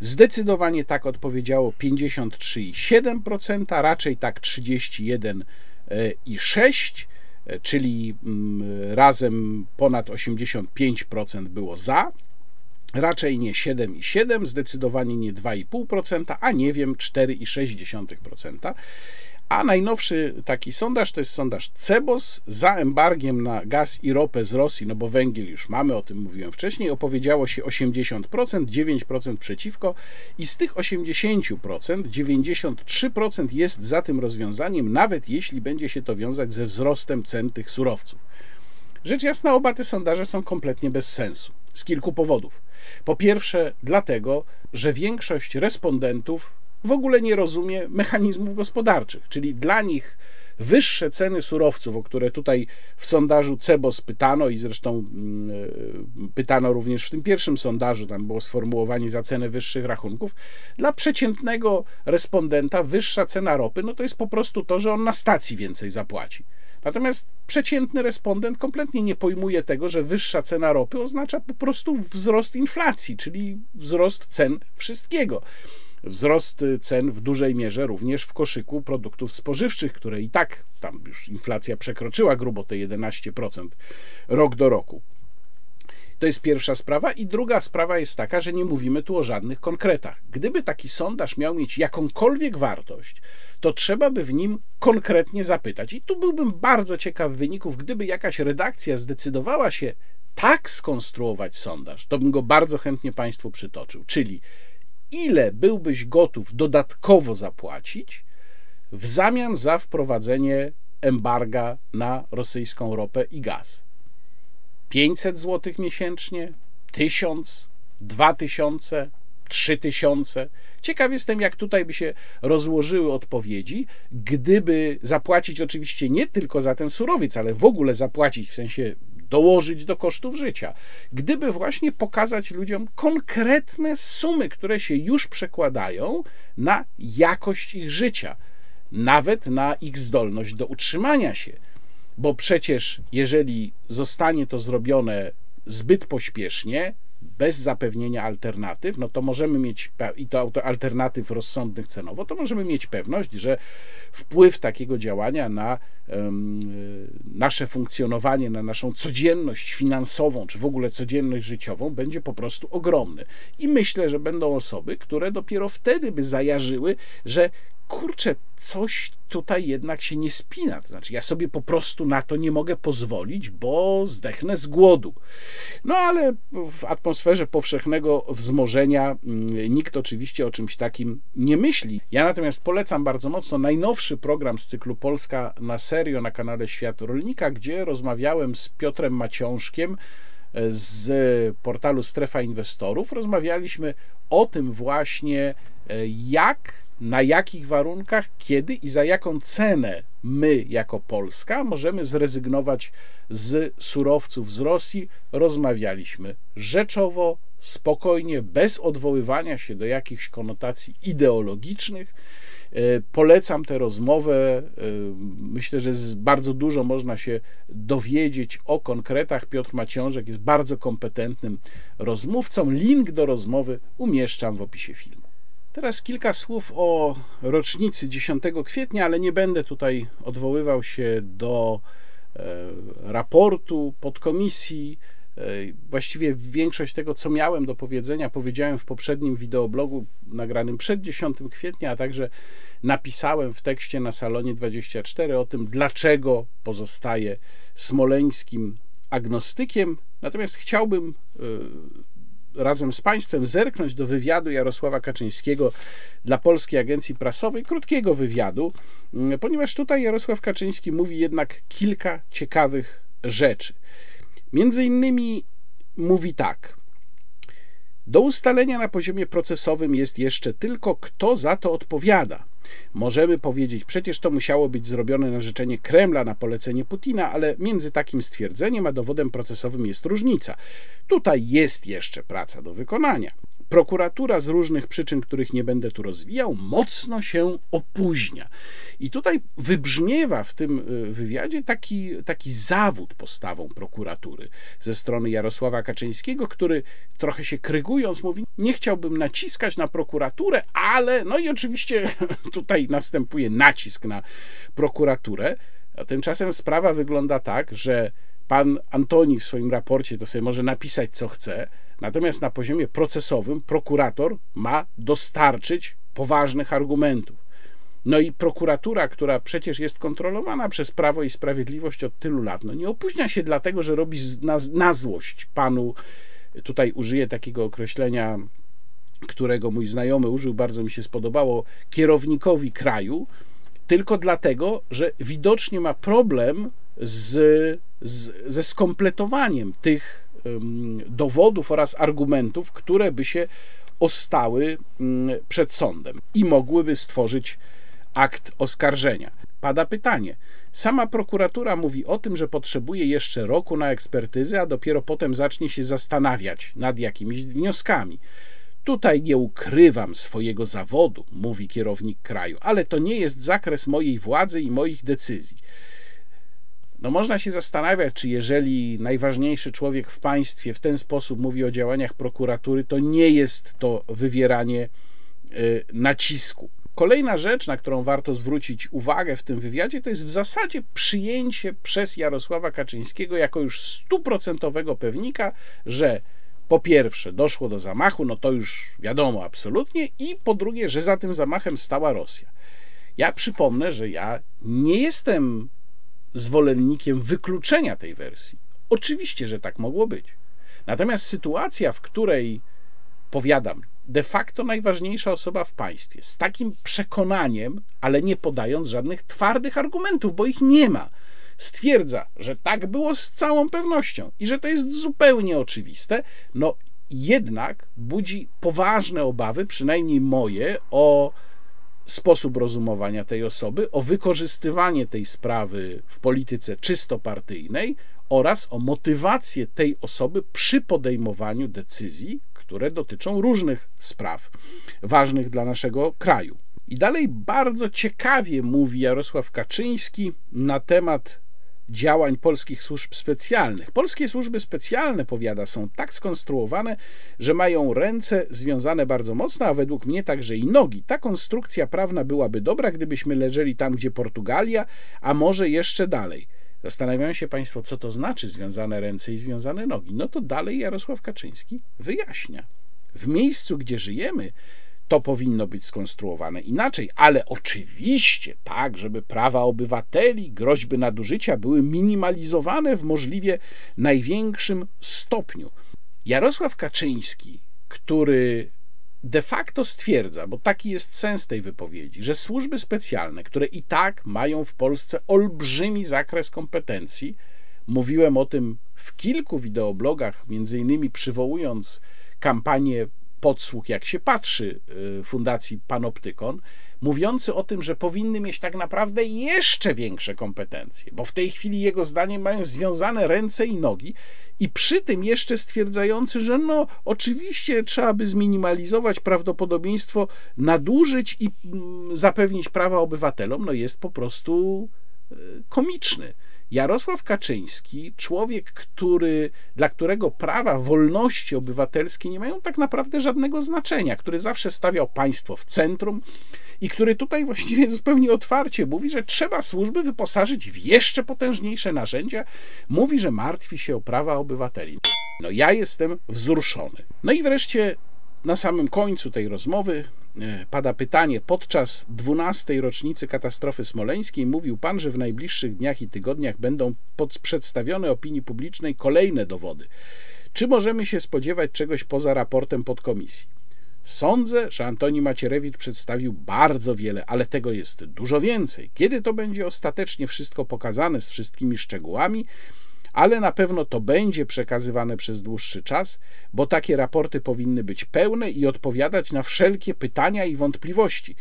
Zdecydowanie tak odpowiedziało 53,7%, raczej tak 31,6%, czyli mm, razem ponad 85% było za. Raczej nie 7,7, zdecydowanie nie 2,5%, a nie wiem 4,6%. A najnowszy taki sondaż to jest sondaż CEBOS za embargiem na gaz i ropę z Rosji, no bo węgiel już mamy, o tym mówiłem wcześniej, opowiedziało się 80%, 9% przeciwko i z tych 80% 93% jest za tym rozwiązaniem, nawet jeśli będzie się to wiązać ze wzrostem cen tych surowców. Rzecz jasna, oba te sondaże są kompletnie bez sensu z kilku powodów. Po pierwsze, dlatego, że większość respondentów w ogóle nie rozumie mechanizmów gospodarczych, czyli dla nich wyższe ceny surowców, o które tutaj w sondażu CEBOS pytano i zresztą mm, e, pytano również w tym pierwszym sondażu, tam było sformułowanie za cenę wyższych rachunków, dla przeciętnego respondenta wyższa cena ropy, no to jest po prostu to, że on na stacji więcej zapłaci. Natomiast przeciętny respondent kompletnie nie pojmuje tego, że wyższa cena ropy oznacza po prostu wzrost inflacji, czyli wzrost cen wszystkiego wzrost cen w dużej mierze również w koszyku produktów spożywczych, które i tak tam już inflacja przekroczyła grubo te 11% rok do roku. To jest pierwsza sprawa. I druga sprawa jest taka, że nie mówimy tu o żadnych konkretach. Gdyby taki sondaż miał mieć jakąkolwiek wartość, to trzeba by w nim konkretnie zapytać. I tu byłbym bardzo ciekaw wyników, gdyby jakaś redakcja zdecydowała się tak skonstruować sondaż, to bym go bardzo chętnie Państwu przytoczył. Czyli ile byłbyś gotów dodatkowo zapłacić w zamian za wprowadzenie embarga na rosyjską ropę i gaz. 500 zł miesięcznie, 1000, 2000, 3000. Ciekaw jestem, jak tutaj by się rozłożyły odpowiedzi, gdyby zapłacić oczywiście nie tylko za ten surowiec, ale w ogóle zapłacić w sensie dołożyć do kosztów życia. Gdyby właśnie pokazać ludziom konkretne sumy, które się już przekładają na jakość ich życia, nawet na ich zdolność do utrzymania się. Bo przecież, jeżeli zostanie to zrobione zbyt pośpiesznie, bez zapewnienia alternatyw, no to możemy mieć, i to alternatyw rozsądnych cenowo, to możemy mieć pewność, że wpływ takiego działania na um, nasze funkcjonowanie, na naszą codzienność finansową, czy w ogóle codzienność życiową będzie po prostu ogromny. I myślę, że będą osoby, które dopiero wtedy by zajarzyły, że kurczę, coś tutaj jednak się nie spina. To znaczy, ja sobie po prostu na to nie mogę pozwolić, bo zdechnę z głodu. No ale w atmosferze powszechnego wzmożenia mm, nikt oczywiście o czymś takim nie myśli. Ja natomiast polecam bardzo mocno najnowszy program z cyklu Polska na serio na kanale Świat Rolnika, gdzie rozmawiałem z Piotrem Maciążkiem z portalu Strefa Inwestorów. Rozmawialiśmy o tym właśnie, e, jak na jakich warunkach, kiedy i za jaką cenę my, jako Polska, możemy zrezygnować z surowców z Rosji. Rozmawialiśmy rzeczowo, spokojnie, bez odwoływania się do jakichś konotacji ideologicznych. E, polecam tę rozmowę. E, myślę, że bardzo dużo można się dowiedzieć o konkretach. Piotr Maciążek jest bardzo kompetentnym rozmówcą. Link do rozmowy umieszczam w opisie filmu. Teraz kilka słów o rocznicy 10 kwietnia, ale nie będę tutaj odwoływał się do e, raportu podkomisji. E, właściwie większość tego, co miałem do powiedzenia, powiedziałem w poprzednim wideoblogu nagranym przed 10 kwietnia, a także napisałem w tekście na salonie 24 o tym, dlaczego pozostaje smoleńskim agnostykiem. Natomiast chciałbym e, razem z Państwem zerknąć do wywiadu Jarosława Kaczyńskiego dla Polskiej Agencji Prasowej, krótkiego wywiadu, mm, ponieważ tutaj Jarosław Kaczyński mówi jednak kilka ciekawych rzeczy. Między innymi mówi tak. Do ustalenia na poziomie procesowym jest jeszcze tylko, kto za to odpowiada. Możemy powiedzieć, przecież to musiało być zrobione na życzenie Kremla, na polecenie Putina, ale między takim stwierdzeniem a dowodem procesowym jest różnica. Tutaj jest jeszcze praca do wykonania. Prokuratura z różnych przyczyn, których nie będę tu rozwijał, mocno się opóźnia. I tutaj wybrzmiewa w tym y, wywiadzie taki, taki zawód postawą prokuratury ze strony Jarosława Kaczyńskiego, który trochę się krygując mówi: Nie chciałbym naciskać na prokuraturę, ale no i oczywiście tutaj następuje nacisk na prokuraturę. A tymczasem sprawa wygląda tak, że pan Antoni w swoim raporcie to sobie może napisać co chce, natomiast na poziomie procesowym prokurator ma dostarczyć poważnych argumentów. No i prokuratura, która przecież jest kontrolowana przez Prawo i Sprawiedliwość od tylu lat, no nie opóźnia się dlatego, że robi na, na złość panu, tutaj użyję takiego określenia, którego mój znajomy użył, bardzo mi się spodobało, kierownikowi kraju, tylko dlatego, że widocznie ma problem z, z, ze skompletowaniem tych um, dowodów oraz argumentów, które by się ostały um, przed sądem i mogłyby stworzyć akt oskarżenia. Pada pytanie. Sama prokuratura mówi o tym, że potrzebuje jeszcze roku na ekspertyzę, a dopiero potem zacznie się zastanawiać nad jakimiś wnioskami. Tutaj nie ukrywam swojego zawodu, mówi kierownik kraju, ale to nie jest zakres mojej władzy i moich decyzji. No można się zastanawiać, czy jeżeli najważniejszy człowiek w państwie w ten sposób mówi o działaniach prokuratury, to nie jest to wywieranie y, nacisku. Kolejna rzecz, na którą warto zwrócić uwagę w tym wywiadzie, to jest w zasadzie przyjęcie przez Jarosława Kaczyńskiego jako już stuprocentowego pewnika, że po pierwsze doszło do zamachu, no to już wiadomo absolutnie, i po drugie, że za tym zamachem stała Rosja. Ja przypomnę, że ja nie jestem zwolennikiem wykluczenia tej wersji. Oczywiście, że tak mogło być. Natomiast sytuacja, w której powiadam, de facto najważniejsza osoba w państwie, z takim przekonaniem, ale nie podając żadnych twardych argumentów, bo ich nie ma, stwierdza, że tak było z całą pewnością i że to jest zupełnie oczywiste, no jednak budzi poważne obawy, przynajmniej moje, o sposób rozumowania tej osoby, o wykorzystywanie tej sprawy w polityce czysto partyjnej oraz o motywację tej osoby przy podejmowaniu decyzji, które dotyczą różnych spraw ważnych dla naszego kraju. I dalej bardzo ciekawie mówi Jarosław Kaczyński na temat działań polskich służb specjalnych. Polskie służby specjalne, powiada, są tak skonstruowane, że mają ręce związane bardzo mocno, a według mnie także i nogi. Ta konstrukcja prawna byłaby dobra, gdybyśmy leżeli tam, gdzie Portugalia, a może jeszcze dalej. Zastanawiają się Państwo, co to znaczy związane ręce i związane nogi. No to dalej Jarosław Kaczyński wyjaśnia. W miejscu, gdzie żyjemy, to powinno być skonstruowane inaczej, ale oczywiście tak, żeby prawa obywateli, groźby nadużycia były minimalizowane w możliwie największym stopniu. Jarosław Kaczyński, który de facto stwierdza, bo taki jest sens tej wypowiedzi, że służby specjalne, które i tak mają w Polsce olbrzymi zakres kompetencji, mówiłem o tym w kilku wideoblogach, między innymi przywołując kampanię podsłuch, jak się patrzy y, Fundacji Panoptykon, mówiący o tym, że powinny mieć tak naprawdę jeszcze większe kompetencje, bo w tej chwili jego zdaniem mają związane ręce i nogi i przy tym jeszcze stwierdzający, że no oczywiście trzeba by zminimalizować prawdopodobieństwo nadużyć i mm, zapewnić prawa obywatelom, no jest po prostu y, komiczny. Jarosław Kaczyński, człowiek, który, dla którego prawa, wolności obywatelskie nie mają tak naprawdę żadnego znaczenia, który zawsze stawiał państwo w centrum i który tutaj właściwie zupełnie otwarcie mówi, że trzeba służby wyposażyć w jeszcze potężniejsze narzędzia, mówi, że martwi się o prawa obywateli. No ja jestem wzruszony. No i wreszcie na samym końcu tej rozmowy pada pytanie. Podczas 12. rocznicy katastrofy smoleńskiej mówił pan, że w najbliższych dniach i tygodniach będą przedstawione opinii publicznej kolejne dowody. Czy możemy się spodziewać czegoś poza raportem podkomisji? Sądzę, że Antoni Macierewicz przedstawił bardzo wiele, ale tego jest dużo więcej. Kiedy to będzie ostatecznie wszystko pokazane z wszystkimi szczegółami, ale na pewno to będzie przekazywane przez dłuższy czas, bo takie raporty powinny być pełne i odpowiadać na wszelkie pytania i wątpliwości.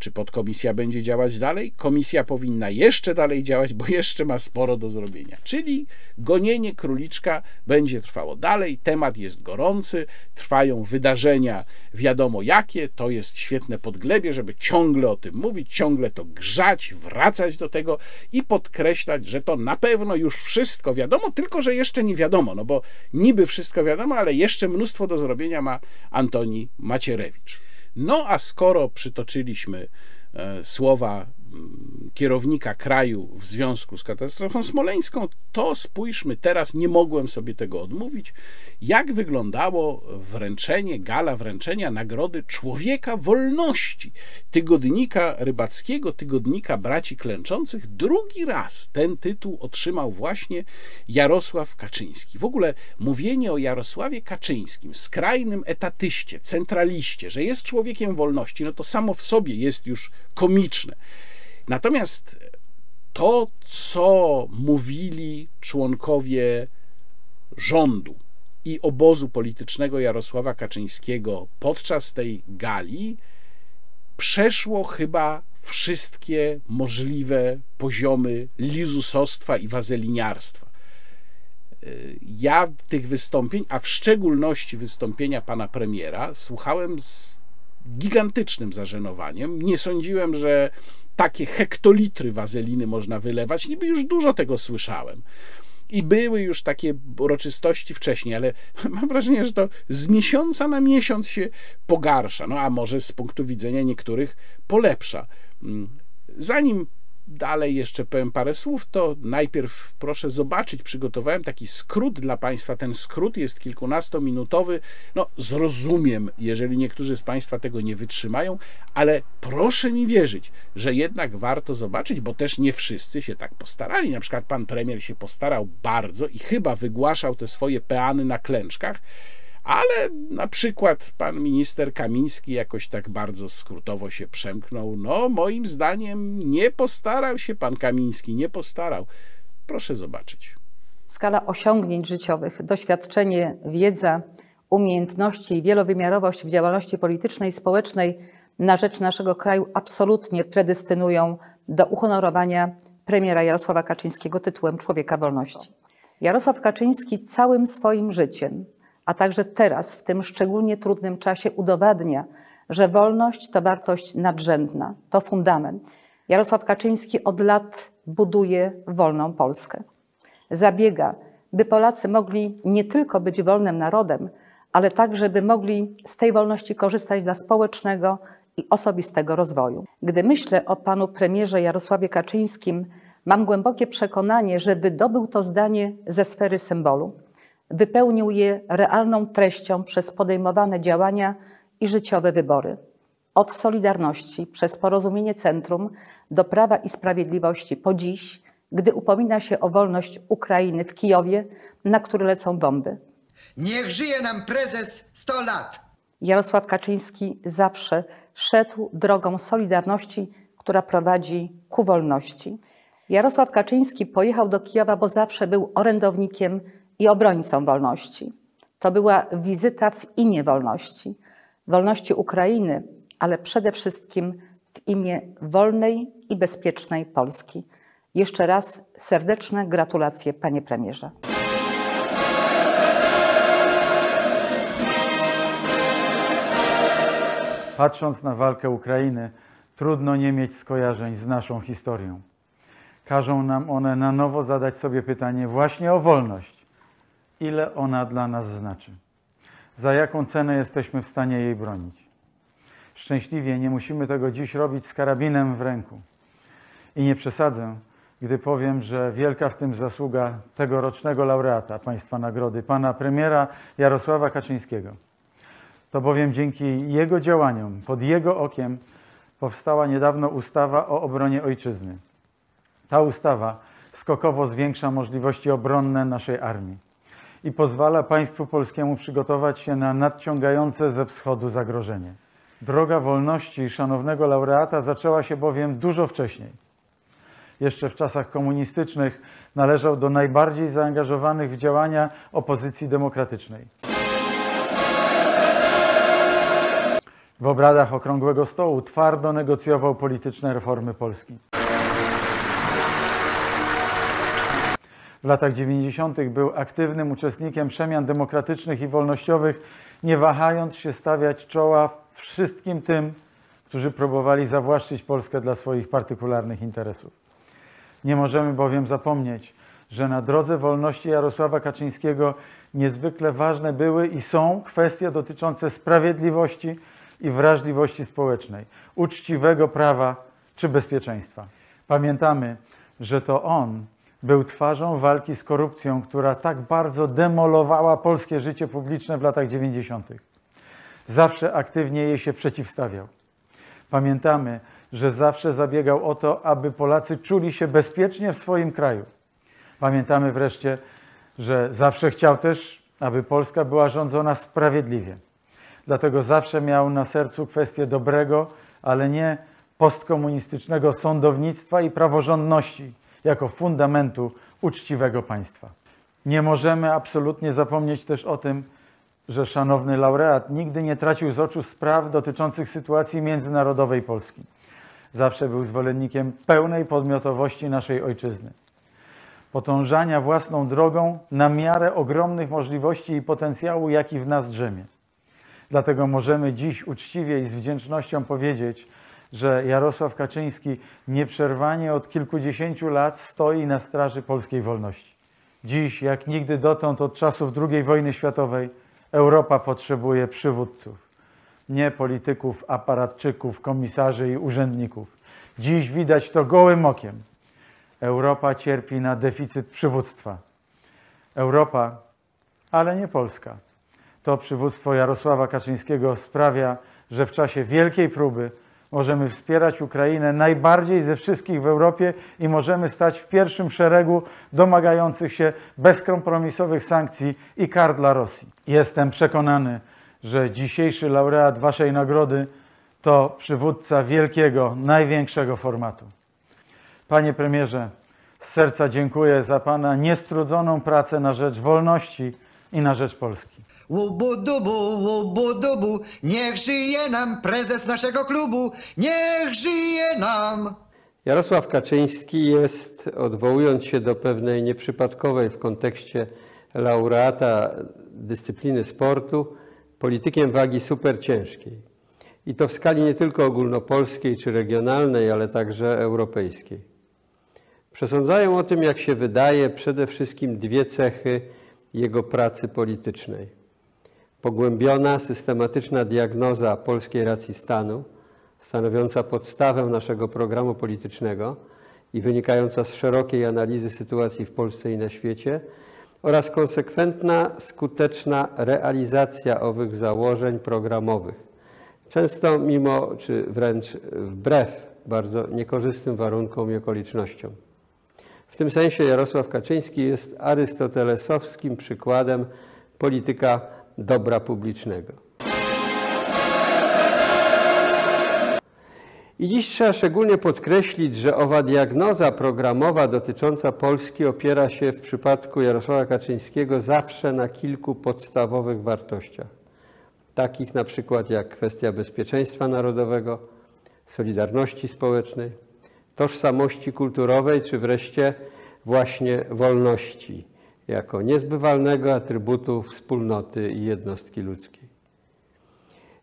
Czy podkomisja będzie działać dalej? Komisja powinna jeszcze dalej działać, bo jeszcze ma sporo do zrobienia. Czyli gonienie króliczka będzie trwało dalej. Temat jest gorący, trwają wydarzenia, wiadomo jakie. To jest świetne podglebie, żeby ciągle o tym mówić, ciągle to grzać, wracać do tego i podkreślać, że to na pewno już wszystko wiadomo, tylko że jeszcze nie wiadomo, no bo niby wszystko wiadomo, ale jeszcze mnóstwo do zrobienia ma Antoni Macierewicz. No a skoro przytoczyliśmy e, słowa kierownika kraju w związku z katastrofą smoleńską, to spójrzmy teraz, nie mogłem sobie tego odmówić, jak wyglądało wręczenie, gala wręczenia Nagrody Człowieka Wolności, tygodnika rybackiego, tygodnika Braci Klęczących. Drugi raz ten tytuł otrzymał właśnie Jarosław Kaczyński. W ogóle mówienie o Jarosławie Kaczyńskim, skrajnym etatyście, centraliście, że jest człowiekiem wolności, no to samo w sobie jest już komiczne. Natomiast to, co mówili członkowie rządu i obozu politycznego Jarosława Kaczyńskiego podczas tej gali, przeszło chyba wszystkie możliwe poziomy lizusostwa i wazeliniarstwa. Ja tych wystąpień, a w szczególności wystąpienia pana premiera, słuchałem z gigantycznym zażenowaniem. Nie sądziłem, że takie hektolitry wazeliny można wylewać. Niby już dużo tego słyszałem. I były już takie uroczystości wcześniej, ale mam wrażenie, że to z miesiąca na miesiąc się pogarsza. No a może z punktu widzenia niektórych polepsza. Mm, zanim dalej jeszcze powiem parę słów, to najpierw proszę zobaczyć, przygotowałem taki skrót dla Państwa. Ten skrót jest kilkunastominutowy. No, zrozumiem, jeżeli niektórzy z Państwa tego nie wytrzymają, ale proszę mi wierzyć, że jednak warto zobaczyć, bo też nie wszyscy się tak postarali. Na przykład pan premier się postarał bardzo i chyba wygłaszał te swoje peany na klęczkach ale na przykład pan minister Kamiński jakoś tak bardzo skrótowo się przemknął. No, moim zdaniem nie postarał się pan Kamiński, nie postarał. Proszę zobaczyć. Skala osiągnięć życiowych, doświadczenie, wiedza, umiejętności i wielowymiarowość w działalności politycznej i społecznej na rzecz naszego kraju absolutnie predestynują do uhonorowania premiera Jarosława Kaczyńskiego tytułem Człowieka Wolności. Jarosław Kaczyński całym swoim życiem a także teraz, w tym szczególnie trudnym czasie, udowadnia, że wolność to wartość nadrzędna, to fundament. Jarosław Kaczyński od lat buduje wolną Polskę. Zabiega, by Polacy mogli nie tylko być wolnym narodem, ale także by mogli z tej wolności korzystać dla społecznego i osobistego rozwoju. Gdy myślę o panu premierze Jarosławie Kaczyńskim, mam głębokie przekonanie, że wydobył to zdanie ze sfery symbolu wypełnił je realną treścią przez podejmowane działania i życiowe wybory. Od Solidarności przez porozumienie Centrum do Prawa i Sprawiedliwości po dziś, gdy upomina się o wolność Ukrainy w Kijowie, na który lecą bomby. Niech żyje nam prezes 100 lat! Jarosław Kaczyński zawsze szedł drogą Solidarności, która prowadzi ku wolności. Jarosław Kaczyński pojechał do Kijowa, bo zawsze był orędownikiem i obrońcą wolności. To była wizyta w imię wolności, wolności Ukrainy, ale przede wszystkim w imię wolnej i bezpiecznej Polski. Jeszcze raz serdeczne gratulacje, panie premierze. Patrząc na walkę Ukrainy, trudno nie mieć skojarzeń z naszą historią. Każą nam one na nowo zadać sobie pytanie właśnie o wolność ile ona dla nas znaczy, za jaką cenę jesteśmy w stanie jej bronić. Szczęśliwie nie musimy tego dziś robić z karabinem w ręku. I nie przesadzę, gdy powiem, że wielka w tym zasługa tegorocznego laureata Państwa Nagrody, pana premiera Jarosława Kaczyńskiego. To bowiem dzięki jego działaniom, pod jego okiem, powstała niedawno ustawa o obronie ojczyzny. Ta ustawa skokowo zwiększa możliwości obronne naszej armii i pozwala państwu polskiemu przygotować się na nadciągające ze wschodu zagrożenie. Droga wolności szanownego laureata zaczęła się bowiem dużo wcześniej. Jeszcze w czasach komunistycznych należał do najbardziej zaangażowanych w działania opozycji demokratycznej. W obradach Okrągłego Stołu twardo negocjował polityczne reformy Polski. W latach 90. był aktywnym uczestnikiem przemian demokratycznych i wolnościowych, nie wahając się stawiać czoła wszystkim tym, którzy próbowali zawłaszczyć Polskę dla swoich partykularnych interesów. Nie możemy bowiem zapomnieć, że na drodze wolności Jarosława Kaczyńskiego niezwykle ważne były i są kwestie dotyczące sprawiedliwości i wrażliwości społecznej, uczciwego prawa czy bezpieczeństwa. Pamiętamy, że to on był twarzą walki z korupcją, która tak bardzo demolowała polskie życie publiczne w latach 90. Zawsze aktywnie jej się przeciwstawiał. Pamiętamy, że zawsze zabiegał o to, aby Polacy czuli się bezpiecznie w swoim kraju. Pamiętamy wreszcie, że zawsze chciał też, aby Polska była rządzona sprawiedliwie. Dlatego zawsze miał na sercu kwestię dobrego, ale nie postkomunistycznego sądownictwa i praworządności jako fundamentu uczciwego państwa. Nie możemy absolutnie zapomnieć też o tym, że szanowny laureat nigdy nie tracił z oczu spraw dotyczących sytuacji międzynarodowej Polski. Zawsze był zwolennikiem pełnej podmiotowości naszej ojczyzny. Potążania własną drogą na miarę ogromnych możliwości i potencjału, jaki w nas drzemie. Dlatego możemy dziś uczciwie i z wdzięcznością powiedzieć, że Jarosław Kaczyński nieprzerwanie od kilkudziesięciu lat stoi na straży polskiej wolności. Dziś, jak nigdy dotąd od czasów II wojny światowej, Europa potrzebuje przywódców, nie polityków, aparatczyków, komisarzy i urzędników. Dziś widać to gołym okiem. Europa cierpi na deficyt przywództwa. Europa, ale nie Polska. To przywództwo Jarosława Kaczyńskiego sprawia, że w czasie wielkiej próby możemy wspierać Ukrainę najbardziej ze wszystkich w Europie i możemy stać w pierwszym szeregu domagających się bezkompromisowych sankcji i kar dla Rosji. Jestem przekonany, że dzisiejszy laureat Waszej nagrody to przywódca wielkiego, największego formatu. Panie premierze, z serca dziękuję za Pana niestrudzoną pracę na rzecz wolności i na rzecz Polski. Łubu-dubu, łubu-dubu, niech żyje nam prezes naszego klubu, niech żyje nam. Jarosław Kaczyński jest, odwołując się do pewnej nieprzypadkowej w kontekście laureata dyscypliny sportu, politykiem wagi superciężkiej. I to w skali nie tylko ogólnopolskiej czy regionalnej, ale także europejskiej. Przesądzają o tym, jak się wydaje, przede wszystkim dwie cechy jego pracy politycznej. Pogłębiona, systematyczna diagnoza polskiej racji stanu, stanowiąca podstawę naszego programu politycznego i wynikająca z szerokiej analizy sytuacji w Polsce i na świecie, oraz konsekwentna, skuteczna realizacja owych założeń programowych, często mimo czy wręcz wbrew bardzo niekorzystnym warunkom i okolicznościom. W tym sensie Jarosław Kaczyński jest arystotelesowskim przykładem polityka dobra publicznego. I dziś trzeba szczególnie podkreślić, że owa diagnoza programowa dotycząca Polski opiera się w przypadku Jarosława Kaczyńskiego zawsze na kilku podstawowych wartościach. Takich na przykład jak kwestia bezpieczeństwa narodowego, solidarności społecznej, tożsamości kulturowej, czy wreszcie właśnie wolności, jako niezbywalnego atrybutu wspólnoty i jednostki ludzkiej.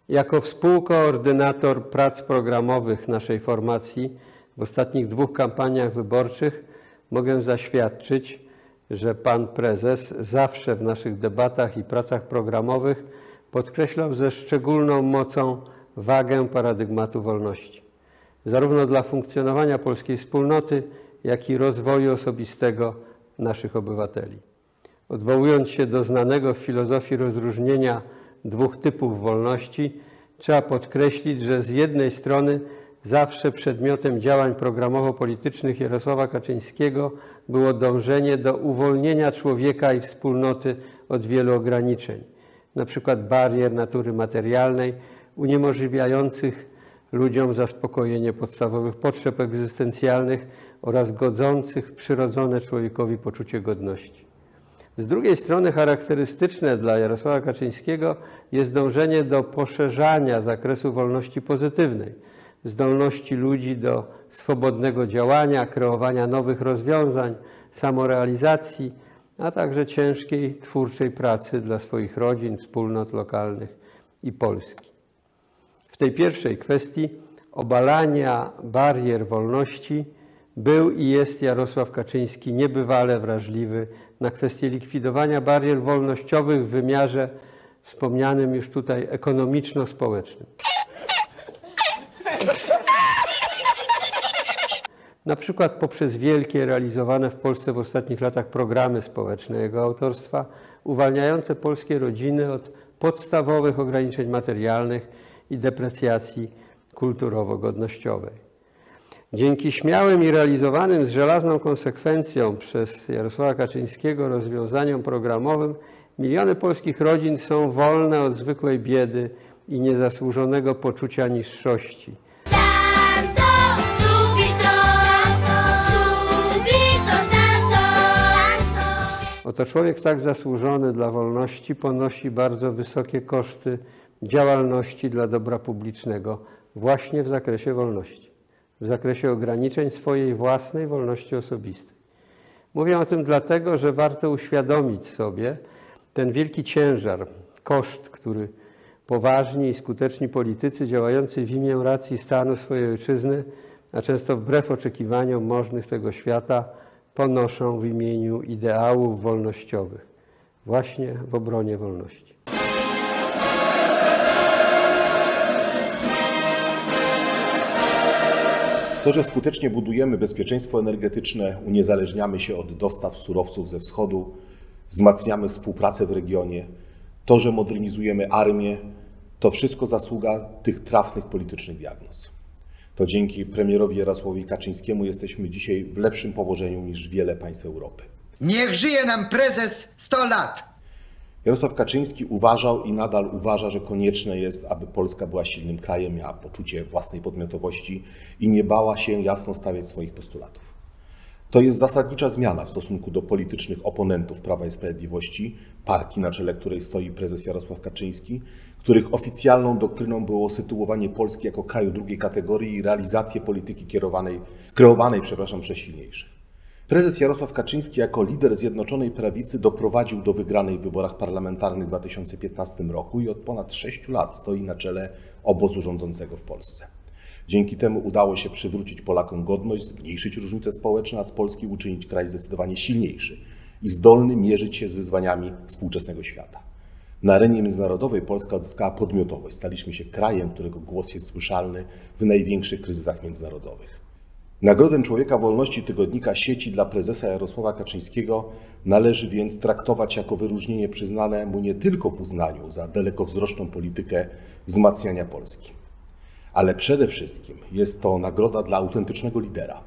Jako współkoordynator prac programowych naszej formacji w ostatnich dwóch kampaniach wyborczych mogę zaświadczyć, że pan prezes zawsze w naszych debatach i pracach programowych podkreślał ze szczególną mocą wagę paradygmatu wolności, zarówno dla funkcjonowania polskiej wspólnoty, jak i rozwoju osobistego naszych obywateli. Odwołując się do znanego w filozofii rozróżnienia dwóch typów wolności, trzeba podkreślić, że z jednej strony zawsze przedmiotem działań programowo-politycznych Jarosława Kaczyńskiego było dążenie do uwolnienia człowieka i wspólnoty od wielu ograniczeń, przykład barier natury materialnej, uniemożliwiających ludziom zaspokojenie podstawowych potrzeb egzystencjalnych oraz godzących przyrodzone człowiekowi poczucie godności. Z drugiej strony charakterystyczne dla Jarosława Kaczyńskiego jest dążenie do poszerzania zakresu wolności pozytywnej, zdolności ludzi do swobodnego działania, kreowania nowych rozwiązań, samorealizacji, a także ciężkiej, twórczej pracy dla swoich rodzin, wspólnot lokalnych i Polski. W tej pierwszej kwestii obalania barier wolności był i jest Jarosław Kaczyński niebywale wrażliwy na kwestię likwidowania barier wolnościowych w wymiarze wspomnianym już tutaj ekonomiczno-społecznym. Na przykład poprzez wielkie realizowane w Polsce w ostatnich latach programy społeczne jego autorstwa, uwalniające polskie rodziny od podstawowych ograniczeń materialnych i deprecjacji kulturowo-godnościowej. Dzięki śmiałym i realizowanym z żelazną konsekwencją przez Jarosława Kaczyńskiego rozwiązaniom programowym miliony polskich rodzin są wolne od zwykłej biedy i niezasłużonego poczucia niższości. Oto człowiek tak zasłużony dla wolności ponosi bardzo wysokie koszty działalności dla dobra publicznego właśnie w zakresie wolności, w zakresie ograniczeń swojej własnej wolności osobistej. Mówię o tym dlatego, że warto uświadomić sobie ten wielki ciężar, koszt, który poważni i skuteczni politycy działający w imię racji stanu swojej ojczyzny, a często wbrew oczekiwaniom możnych tego świata, ponoszą w imieniu ideałów wolnościowych, właśnie w obronie wolności. To, że skutecznie budujemy bezpieczeństwo energetyczne, uniezależniamy się od dostaw surowców ze wschodu, wzmacniamy współpracę w regionie, to, że modernizujemy armię, to wszystko zasługa tych trafnych politycznych diagnoz. To dzięki premierowi Jarosławowi Kaczyńskiemu jesteśmy dzisiaj w lepszym położeniu niż wiele państw Europy. Niech żyje nam prezes 100 lat! Jarosław Kaczyński uważał i nadal uważa, że konieczne jest, aby Polska była silnym krajem, miała poczucie własnej podmiotowości i nie bała się jasno stawiać swoich postulatów. To jest zasadnicza zmiana w stosunku do politycznych oponentów Prawa i Sprawiedliwości, partii na czele której stoi prezes Jarosław Kaczyński, których oficjalną doktryną było sytuowanie Polski jako kraju drugiej kategorii i realizację polityki kierowanej, kreowanej przepraszam, przez silniejszych. Prezes Jarosław Kaczyński jako lider Zjednoczonej Prawicy doprowadził do wygranej w wyborach parlamentarnych w 2015 roku i od ponad sześciu lat stoi na czele obozu rządzącego w Polsce. Dzięki temu udało się przywrócić Polakom godność, zmniejszyć różnice społeczne, a z Polski uczynić kraj zdecydowanie silniejszy i zdolny mierzyć się z wyzwaniami współczesnego świata. Na arenie międzynarodowej Polska odzyskała podmiotowość. Staliśmy się krajem, którego głos jest słyszalny w największych kryzysach międzynarodowych. Nagrodę Człowieka Wolności Tygodnika Sieci dla prezesa Jarosława Kaczyńskiego należy więc traktować jako wyróżnienie przyznane mu nie tylko w uznaniu za dalekowzroczną politykę wzmacniania Polski, ale przede wszystkim jest to nagroda dla autentycznego lidera,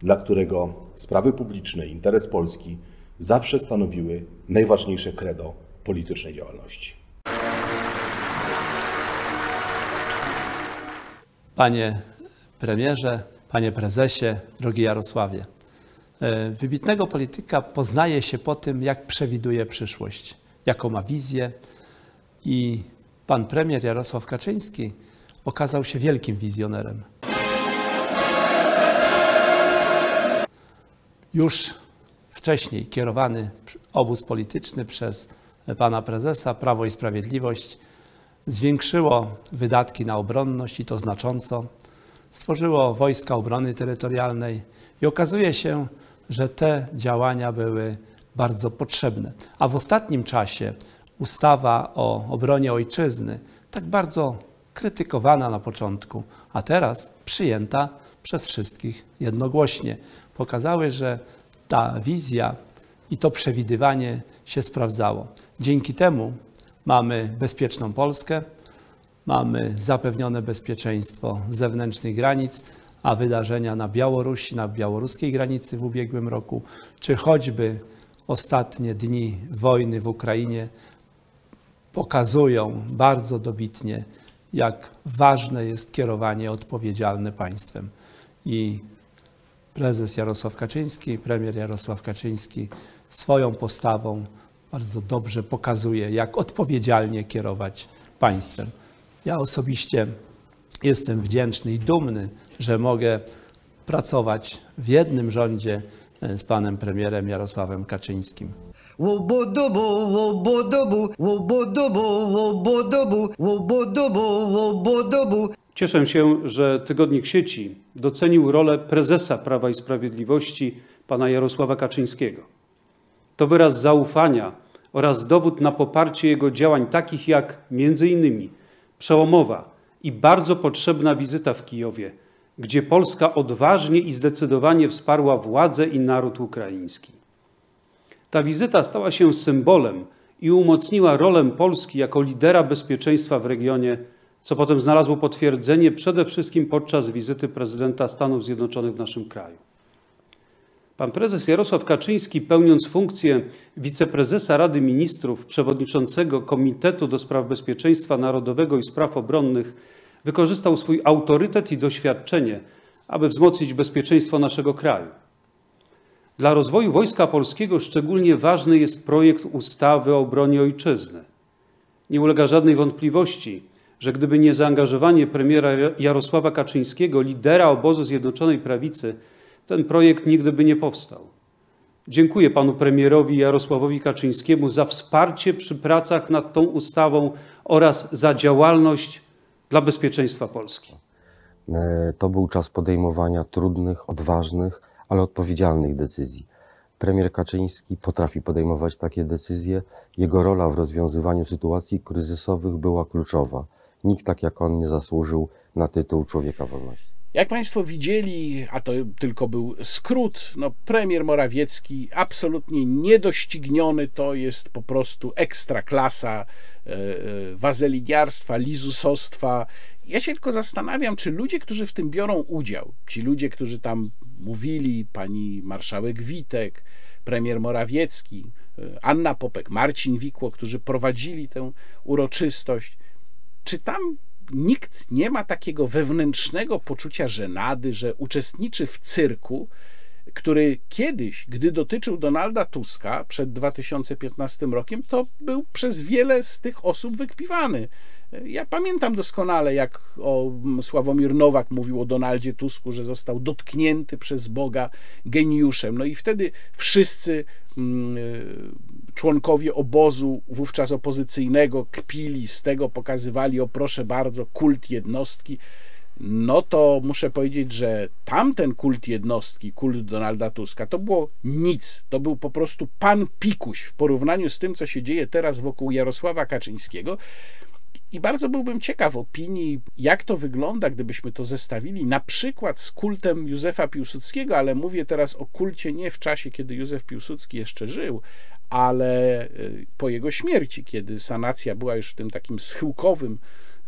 dla którego sprawy publiczne i interes Polski zawsze stanowiły najważniejsze credo politycznej działalności. Panie premierze, panie prezesie, drogi Jarosławie. E, Wybitnego polityka poznaje się po tym, jak przewiduje przyszłość, jaką ma wizję i pan premier Jarosław Kaczyński okazał się wielkim wizjonerem. Już wcześniej kierowany obóz polityczny przez pana prezesa Prawo i Sprawiedliwość zwiększyło wydatki na obronność i to znacząco. Stworzyło wojska obrony terytorialnej i okazuje się, że te działania były bardzo potrzebne. A w ostatnim czasie ustawa o obronie ojczyzny, tak bardzo krytykowana na początku, a teraz przyjęta przez wszystkich jednogłośnie, pokazały, że ta wizja i to przewidywanie się sprawdzało. Dzięki temu mamy bezpieczną Polskę, mamy zapewnione bezpieczeństwo zewnętrznych granic, a wydarzenia na Białorusi, na białoruskiej granicy w ubiegłym roku, czy choćby ostatnie dni wojny w Ukrainie pokazują bardzo dobitnie, jak ważne jest kierowanie odpowiedzialne państwem. I prezes Jarosław Kaczyński, premier Jarosław Kaczyński swoją postawą bardzo dobrze pokazuje, jak odpowiedzialnie kierować państwem. Ja osobiście jestem wdzięczny i dumny, że mogę pracować w jednym rządzie e, z panem premierem Jarosławem Kaczyńskim. Łobodobo, łobodobo, łobodobo. Cieszę się, że Tygodnik Sieci docenił rolę prezesa Prawa i Sprawiedliwości pana Jarosława Kaczyńskiego. To wyraz zaufania oraz dowód na poparcie jego działań takich jak między innymi przełomowa i bardzo potrzebna wizyta w Kijowie, gdzie Polska odważnie i zdecydowanie wsparła władzę i naród ukraiński. Ta wizyta stała się symbolem i umocniła rolę Polski jako lidera bezpieczeństwa w regionie, co potem znalazło potwierdzenie przede wszystkim podczas wizyty prezydenta Stanów Zjednoczonych w naszym kraju. Pan prezes Jarosław Kaczyński, pełniąc funkcję wiceprezesa Rady Ministrów, przewodniczącego Komitetu do Spraw Bezpieczeństwa Narodowego i Spraw Obronnych, wykorzystał swój autorytet i doświadczenie, aby wzmocnić bezpieczeństwo naszego kraju. Dla rozwoju Wojska Polskiego szczególnie ważny jest projekt ustawy o obronie ojczyzny. Nie ulega żadnej wątpliwości, że gdyby nie zaangażowanie premiera Jarosława Kaczyńskiego, lidera obozu Zjednoczonej Prawicy, ten projekt nigdy by nie powstał. Dziękuję panu premierowi Jarosławowi Kaczyńskiemu za wsparcie przy pracach nad tą ustawą oraz za działalność dla bezpieczeństwa Polski. E, To był czas podejmowania trudnych, odważnych, ale odpowiedzialnych decyzji. Premier Kaczyński potrafi podejmować takie decyzje. Jego rola w rozwiązywaniu sytuacji kryzysowych była kluczowa. Nikt tak jak on nie zasłużył na tytuł Człowieka Wolności. Jak Państwo widzieli, a to tylko był skrót, no premier Morawiecki absolutnie niedościgniony, to jest po prostu ekstra klasa e, e, wazeliniarstwa, lizusostwa. Ja się tylko zastanawiam, czy ludzie, którzy w tym biorą udział, ci ludzie, którzy tam mówili, pani marszałek Witek, premier Morawiecki, e, Anna Popek, Marcin Wikło, którzy prowadzili tę uroczystość, czy tam nikt nie ma takiego wewnętrznego poczucia żenady, że uczestniczy w cyrku, który kiedyś, gdy dotyczył Donalda Tuska przed 2015 rokiem, to był przez wiele z tych osób wykpiwany. Ja pamiętam doskonale, jak o Sławomir Nowak mówił o Donaldzie Tusku, że został dotknięty przez Boga geniuszem. No i wtedy wszyscy mm, członkowie obozu wówczas opozycyjnego kpili z tego, pokazywali, o proszę bardzo, kult jednostki. No to muszę powiedzieć, że tamten kult jednostki, kult Donalda Tuska, to było nic. To był po prostu pan pikuś w porównaniu z tym, co się dzieje teraz wokół Jarosława Kaczyńskiego. I bardzo byłbym ciekaw opinii, jak to wygląda, gdybyśmy to zestawili na przykład z kultem Józefa Piłsudskiego, ale mówię teraz o kulcie nie w czasie, kiedy Józef Piłsudski jeszcze żył, ale y, po jego śmierci, kiedy sanacja była już w tym takim schyłkowym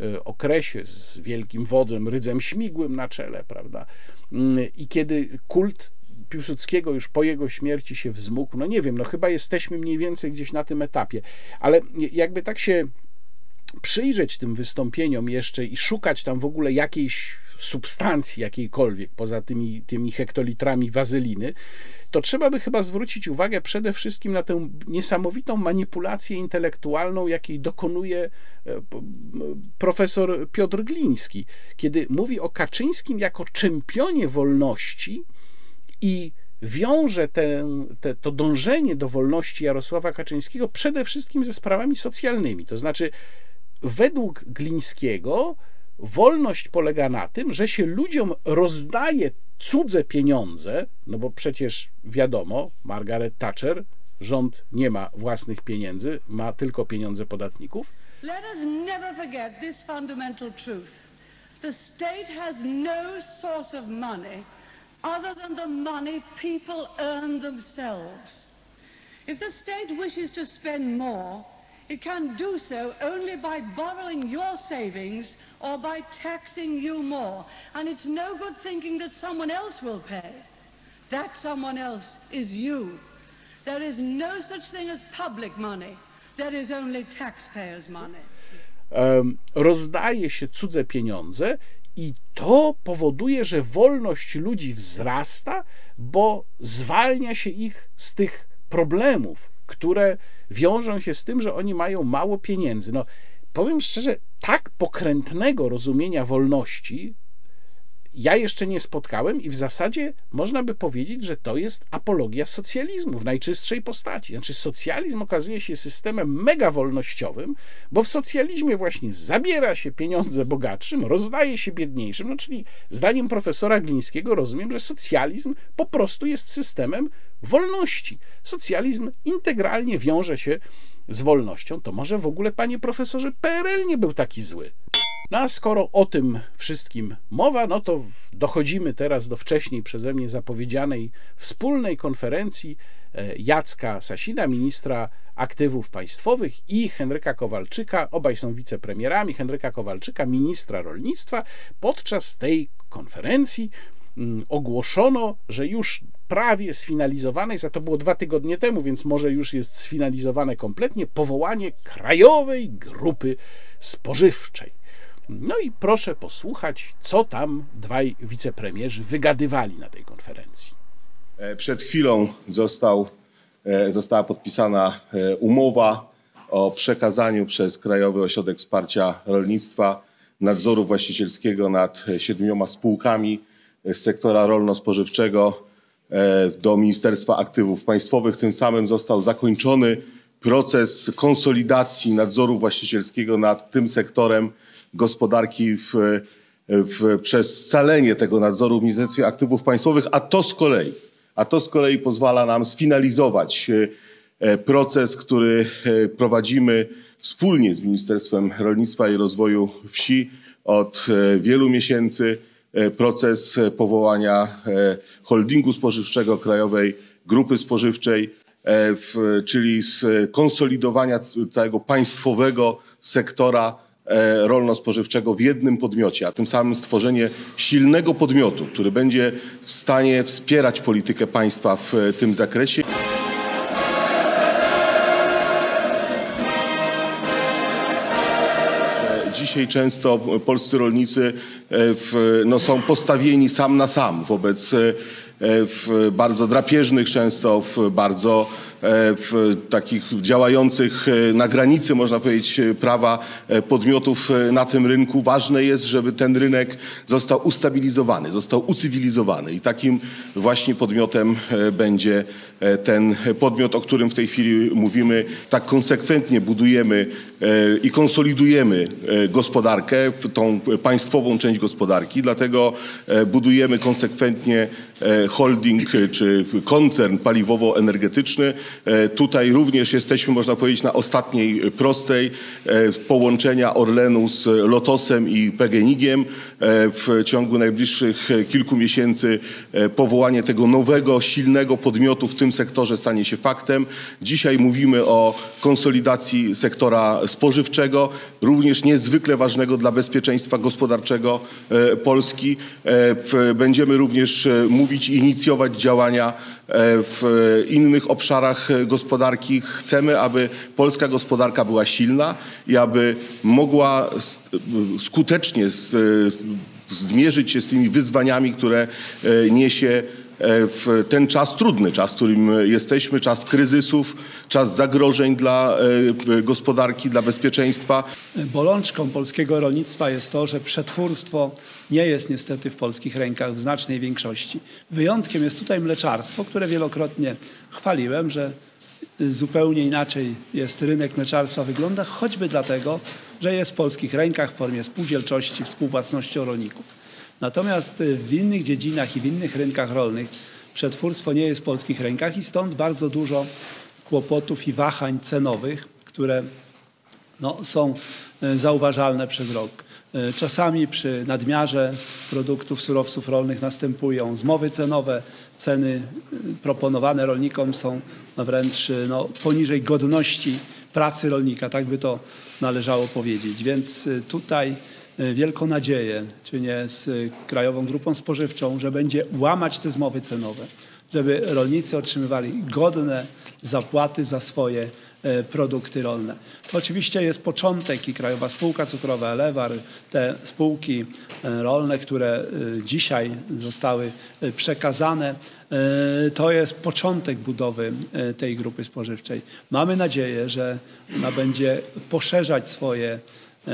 y, okresie z wielkim wodzem, rydzem śmigłym na czele, prawda? Mm, I kiedy kult Piłsudskiego już po jego śmierci się wzmógł, no nie wiem, no chyba jesteśmy mniej więcej gdzieś na tym etapie, ale jakby tak się przyjrzeć tym wystąpieniom jeszcze i szukać tam w ogóle jakiejś substancji jakiejkolwiek, poza tymi, tymi hektolitrami wazeliny, to trzeba by chyba zwrócić uwagę przede wszystkim na tę niesamowitą manipulację intelektualną, jakiej dokonuje e, profesor Piotr Gliński, kiedy mówi o Kaczyńskim jako czempionie wolności i wiąże te, te, to dążenie do wolności Jarosława Kaczyńskiego przede wszystkim ze sprawami socjalnymi. To znaczy, według Glińskiego wolność polega na tym, że się ludziom rozdaje cudze pieniądze, no bo przecież wiadomo, Margaret Thatcher, rząd nie ma własnych pieniędzy, ma tylko pieniądze podatników. Let us never forget this fundamental truth. The state has no source of money other than the money people earn themselves. If the state wishes to spend more, it can do so only by borrowing your savings or by taxing you more. And it's no good thinking that someone else will pay. That someone else is you. There is no such thing as public money. There is only taxpayers' money. Em, rozdaje się cudze pieniądze i to powoduje, że wolność ludzi wzrasta, bo zwalnia się ich z tych problemów, które wiążą się z tym, że oni mają mało pieniędzy. No, powiem szczerze, tak pokrętnego rozumienia wolności ja jeszcze nie spotkałem i w zasadzie można by powiedzieć, że to jest apologia socjalizmu w najczystszej postaci. Znaczy socjalizm okazuje się systemem mega wolnościowym, bo w socjalizmie właśnie zabiera się pieniądze bogatszym, rozdaje się biedniejszym, no czyli zdaniem profesora Glińskiego rozumiem, że socjalizm po prostu jest systemem wolności. Socjalizm integralnie wiąże się z wolnością, to może w ogóle, panie profesorze, PRL nie był taki zły. No a skoro o tym wszystkim mowa, no to dochodzimy teraz do wcześniej przeze mnie zapowiedzianej wspólnej konferencji e, Jacka Sasina, ministra aktywów państwowych i Henryka Kowalczyka, obaj są wicepremierami, Henryka Kowalczyka, ministra rolnictwa. Podczas tej konferencji ogłoszono, że już prawie sfinalizowane, za to było dwa tygodnie temu, więc może już jest sfinalizowane kompletnie, powołanie Krajowej Grupy Spożywczej. No i proszę posłuchać, co tam dwaj wicepremierzy wygadywali na tej konferencji. E, Przed chwilą został, e, została podpisana e, umowa o przekazaniu przez Krajowy Ośrodek Wsparcia Rolnictwa nadzoru właścicielskiego nad siedmioma spółkami z sektora rolno-spożywczego do Ministerstwa Aktywów Państwowych. Tym samym został zakończony proces konsolidacji nadzoru właścicielskiego nad tym sektorem gospodarki w, w, przez scalenie tego nadzoru w Ministerstwie Aktywów Państwowych, a to z kolei, a to z kolei pozwala nam sfinalizować e, proces, który e, prowadzimy wspólnie z Ministerstwem Rolnictwa i Rozwoju Wsi od e, wielu miesięcy. Proces powołania holdingu spożywczego Krajowej Grupy Spożywczej, czyli skonsolidowania całego państwowego sektora E, rolno-spożywczego w jednym podmiocie, a tym samym stworzenie silnego podmiotu, który będzie w stanie wspierać politykę państwa w e, tym zakresie. Dzisiaj często polscy rolnicy e, w, no, są postawieni sam na sam wobec w bardzo drapieżnych często, w bardzo E, w takich działających e, na granicy, można powiedzieć, e, prawa podmiotów na tym rynku. Ważne jest, żeby ten rynek został ustabilizowany, został ucywilizowany i takim właśnie podmiotem będzie ten podmiot, o którym w tej chwili mówimy. Tak konsekwentnie budujemy i konsolidujemy gospodarkę, tą państwową część gospodarki, dlatego budujemy konsekwentnie holding czy koncern paliwowo-energetyczny, E, tutaj również jesteśmy, można powiedzieć, na ostatniej prostej e, połączenia Orlenu z Lotosem i PGNiG-iem. E, w ciągu najbliższych kilku miesięcy powołanie tego nowego, silnego podmiotu w tym sektorze stanie się faktem. Dzisiaj mówimy o konsolidacji sektora spożywczego, również niezwykle ważnego dla bezpieczeństwa gospodarczego Polski. Będziemy również mówić i inicjować działania w innych obszarach gospodarki. Chcemy, aby polska gospodarka była silna i aby mogła skutecznie zmierzyć się z tymi wyzwaniami, które e, niesie e, w ten czas trudny, czas, w którym jesteśmy, czas kryzysów, czas zagrożeń dla e, gospodarki, dla bezpieczeństwa. Bolączką polskiego rolnictwa jest to, że przetwórstwo nie jest niestety w polskich rękach w znacznej większości. Wyjątkiem jest tutaj mleczarstwo, które wielokrotnie chwaliłem, że zupełnie inaczej jest rynek mleczarstwa wygląda, choćby dlatego, że jest w polskich rękach w formie spółdzielczości, współwłasnością rolników. Natomiast w innych dziedzinach i w innych rynkach rolnych przetwórstwo nie jest w polskich rękach i stąd bardzo dużo kłopotów i wahań cenowych, które no, są e, zauważalne przez rok. E, czasami przy nadmiarze produktów, surowców rolnych następują zmowy cenowe, ceny y, proponowane rolnikom są wręcz y, no, poniżej godności pracy rolnika, tak by to należało powiedzieć. Więc tutaj wielką nadzieję czynię z Krajową Grupą Spożywczą, że będzie łamać te zmowy cenowe, żeby rolnicy otrzymywali godne zapłaty za swoje e, produkty rolne. To oczywiście jest początek i Krajowa Spółka Cukrowa Elewar, te spółki e, rolne, które e, dzisiaj zostały e, przekazane, e, to jest początek budowy e, tej grupy spożywczej. Mamy nadzieję, że ona będzie poszerzać swoje e,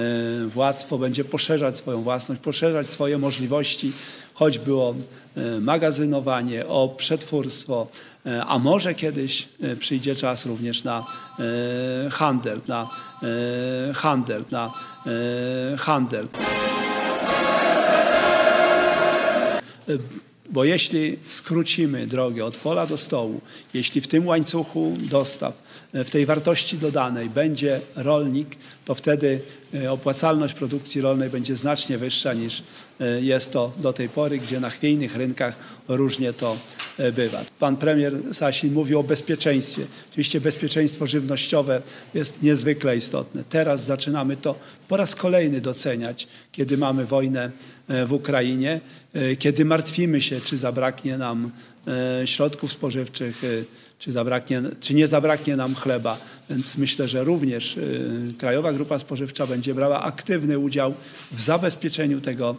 władztwo, będzie poszerzać swoją własność, poszerzać swoje możliwości, choćby o e, magazynowanie, o przetwórstwo, e, a może kiedyś e, przyjdzie czas również na e, handel, na e, handel, na e, handel. E, Bo jeśli skrócimy drogę od pola do stołu, jeśli w tym łańcuchu dostaw, e, w tej wartości dodanej będzie rolnik, to wtedy e, opłacalność produkcji rolnej będzie znacznie wyższa niż e, jest to do tej pory, gdzie na chwiejnych rynkach różnie to e, bywa. Pan premier Sasin mówił o bezpieczeństwie. Oczywiście bezpieczeństwo żywnościowe jest niezwykle istotne. Teraz zaczynamy to po raz kolejny doceniać, kiedy mamy wojnę e, w Ukrainie, e, kiedy martwimy się, czy zabraknie nam e, środków spożywczych, e, czy, zabraknie, czy nie zabraknie nam chleba. Więc myślę, że również e, Krajowa Grupa Spożywcza będzie brała aktywny udział w zabezpieczeniu tego,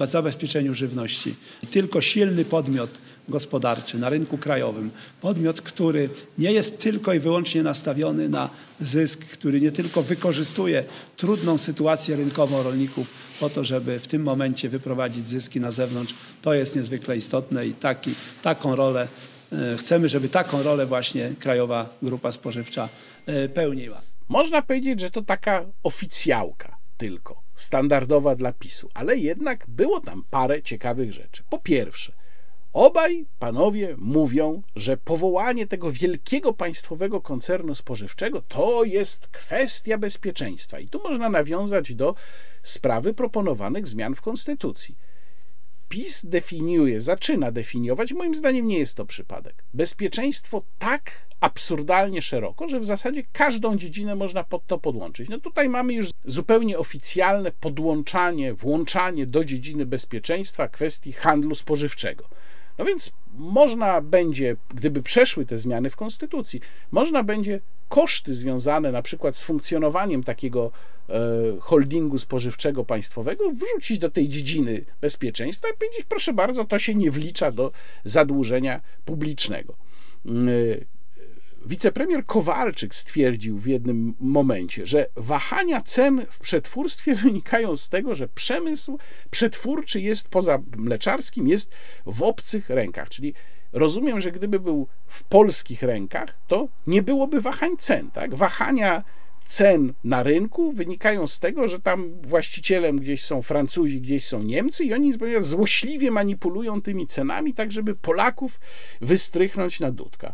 e, zabezpieczeniu żywności. Tylko silny podmiot gospodarczy na rynku krajowym, podmiot, który nie jest tylko i wyłącznie nastawiony na zysk, który nie tylko wykorzystuje trudną sytuację rynkową rolników po to, żeby w tym momencie wyprowadzić zyski na zewnątrz, to jest niezwykle istotne i taki, taką rolę e, chcemy, żeby taką rolę właśnie Krajowa Grupa Spożywcza e, pełniła. Można powiedzieć, że to taka oficjałka tylko, standardowa dla PiSu, ale jednak było tam parę ciekawych rzeczy. Po pierwsze, obaj panowie mówią, że powołanie tego wielkiego państwowego koncernu spożywczego to jest kwestia bezpieczeństwa. I tu można nawiązać do sprawy proponowanych zmian w Konstytucji. PiS definiuje, zaczyna definiować, moim zdaniem nie jest to przypadek, bezpieczeństwo tak absurdalnie szeroko, że w zasadzie każdą dziedzinę można pod to podłączyć. No tutaj mamy już zupełnie oficjalne podłączanie, włączanie do dziedziny bezpieczeństwa kwestii handlu spożywczego. No więc można będzie, gdyby przeszły te zmiany w Konstytucji, można będzie koszty związane na przykład z funkcjonowaniem takiego e, holdingu spożywczego państwowego wrzucić do tej dziedziny bezpieczeństwa i powiedzieć, proszę bardzo, to się nie wlicza do zadłużenia publicznego. Mm, Wicepremier Kowalczyk stwierdził w jednym momencie, że wahania cen w przetwórstwie wynikają z tego, że przemysł przetwórczy jest poza mleczarskim, jest w obcych rękach. Czyli rozumiem, że gdyby był w polskich rękach, to nie byłoby wahań cen. Tak? Wahania cen na rynku wynikają z tego, że tam właścicielem gdzieś są Francuzi, gdzieś są Niemcy i oni złośliwie manipulują tymi cenami, tak żeby Polaków wystrychnąć na dudka.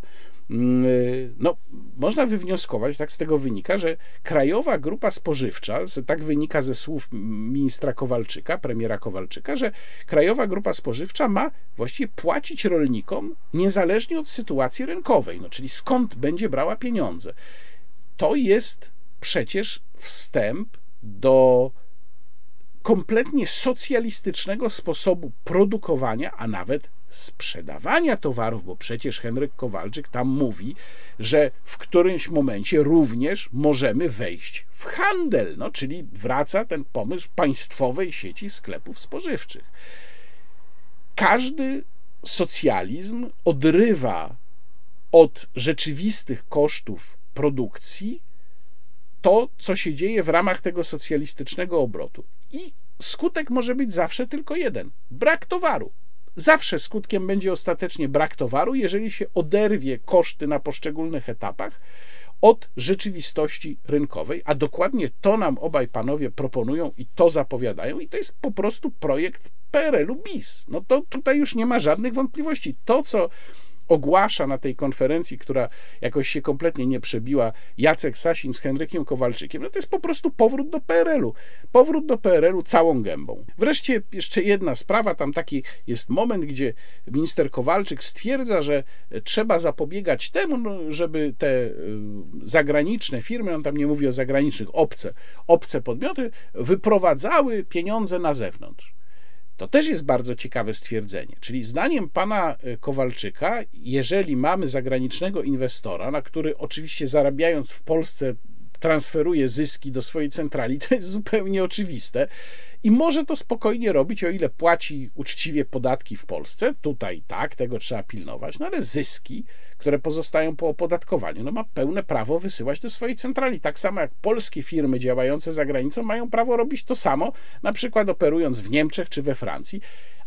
No, można wywnioskować, tak z tego wynika, że Krajowa Grupa Spożywcza, tak wynika ze słów ministra Kowalczyka, premiera Kowalczyka, że Krajowa Grupa Spożywcza ma właściwie płacić rolnikom niezależnie od sytuacji rynkowej, no, czyli skąd będzie brała pieniądze. To jest przecież wstęp do kompletnie socjalistycznego sposobu produkowania, a nawet sprzedawania towarów, bo przecież Henryk Kowalczyk tam mówi, że w którymś momencie również możemy wejść w handel, no, czyli wraca ten pomysł państwowej sieci sklepów spożywczych. Każdy socjalizm odrywa od rzeczywistych kosztów produkcji to, co się dzieje w ramach tego socjalistycznego obrotu. I skutek może być zawsze tylko jeden: brak towaru. Zawsze skutkiem będzie ostatecznie brak towaru, jeżeli się oderwie koszty na poszczególnych etapach od rzeczywistości rynkowej, a dokładnie to nam obaj panowie proponują i to zapowiadają, i to jest po prostu projekt PRL-u bis. No to tutaj już nie ma żadnych wątpliwości. To, co ogłasza na tej konferencji, która jakoś się kompletnie nie przebiła, Jacek Sasin z Henrykiem Kowalczykiem, no to jest po prostu powrót do PRL-u. Powrót do PRL-u całą gębą. Wreszcie jeszcze jedna sprawa, tam taki jest moment, gdzie minister Kowalczyk stwierdza, że trzeba zapobiegać temu, no, żeby te y, zagraniczne firmy, on tam nie mówi o zagranicznych, obce, obce podmioty, wyprowadzały pieniądze na zewnątrz. To też jest bardzo ciekawe stwierdzenie. Czyli zdaniem pana y, Kowalczyka, jeżeli mamy zagranicznego inwestora, na który oczywiście zarabiając w Polsce transferuje zyski do swojej centrali, to jest zupełnie oczywiste i może to spokojnie robić, o ile płaci uczciwie podatki w Polsce. Tutaj tak, tego trzeba pilnować, no ale zyski, które pozostają po opodatkowaniu, no ma pełne prawo wysyłać do swojej centrali. Tak samo jak polskie firmy działające za granicą mają prawo robić to samo, na przykład operując w Niemczech czy we Francji,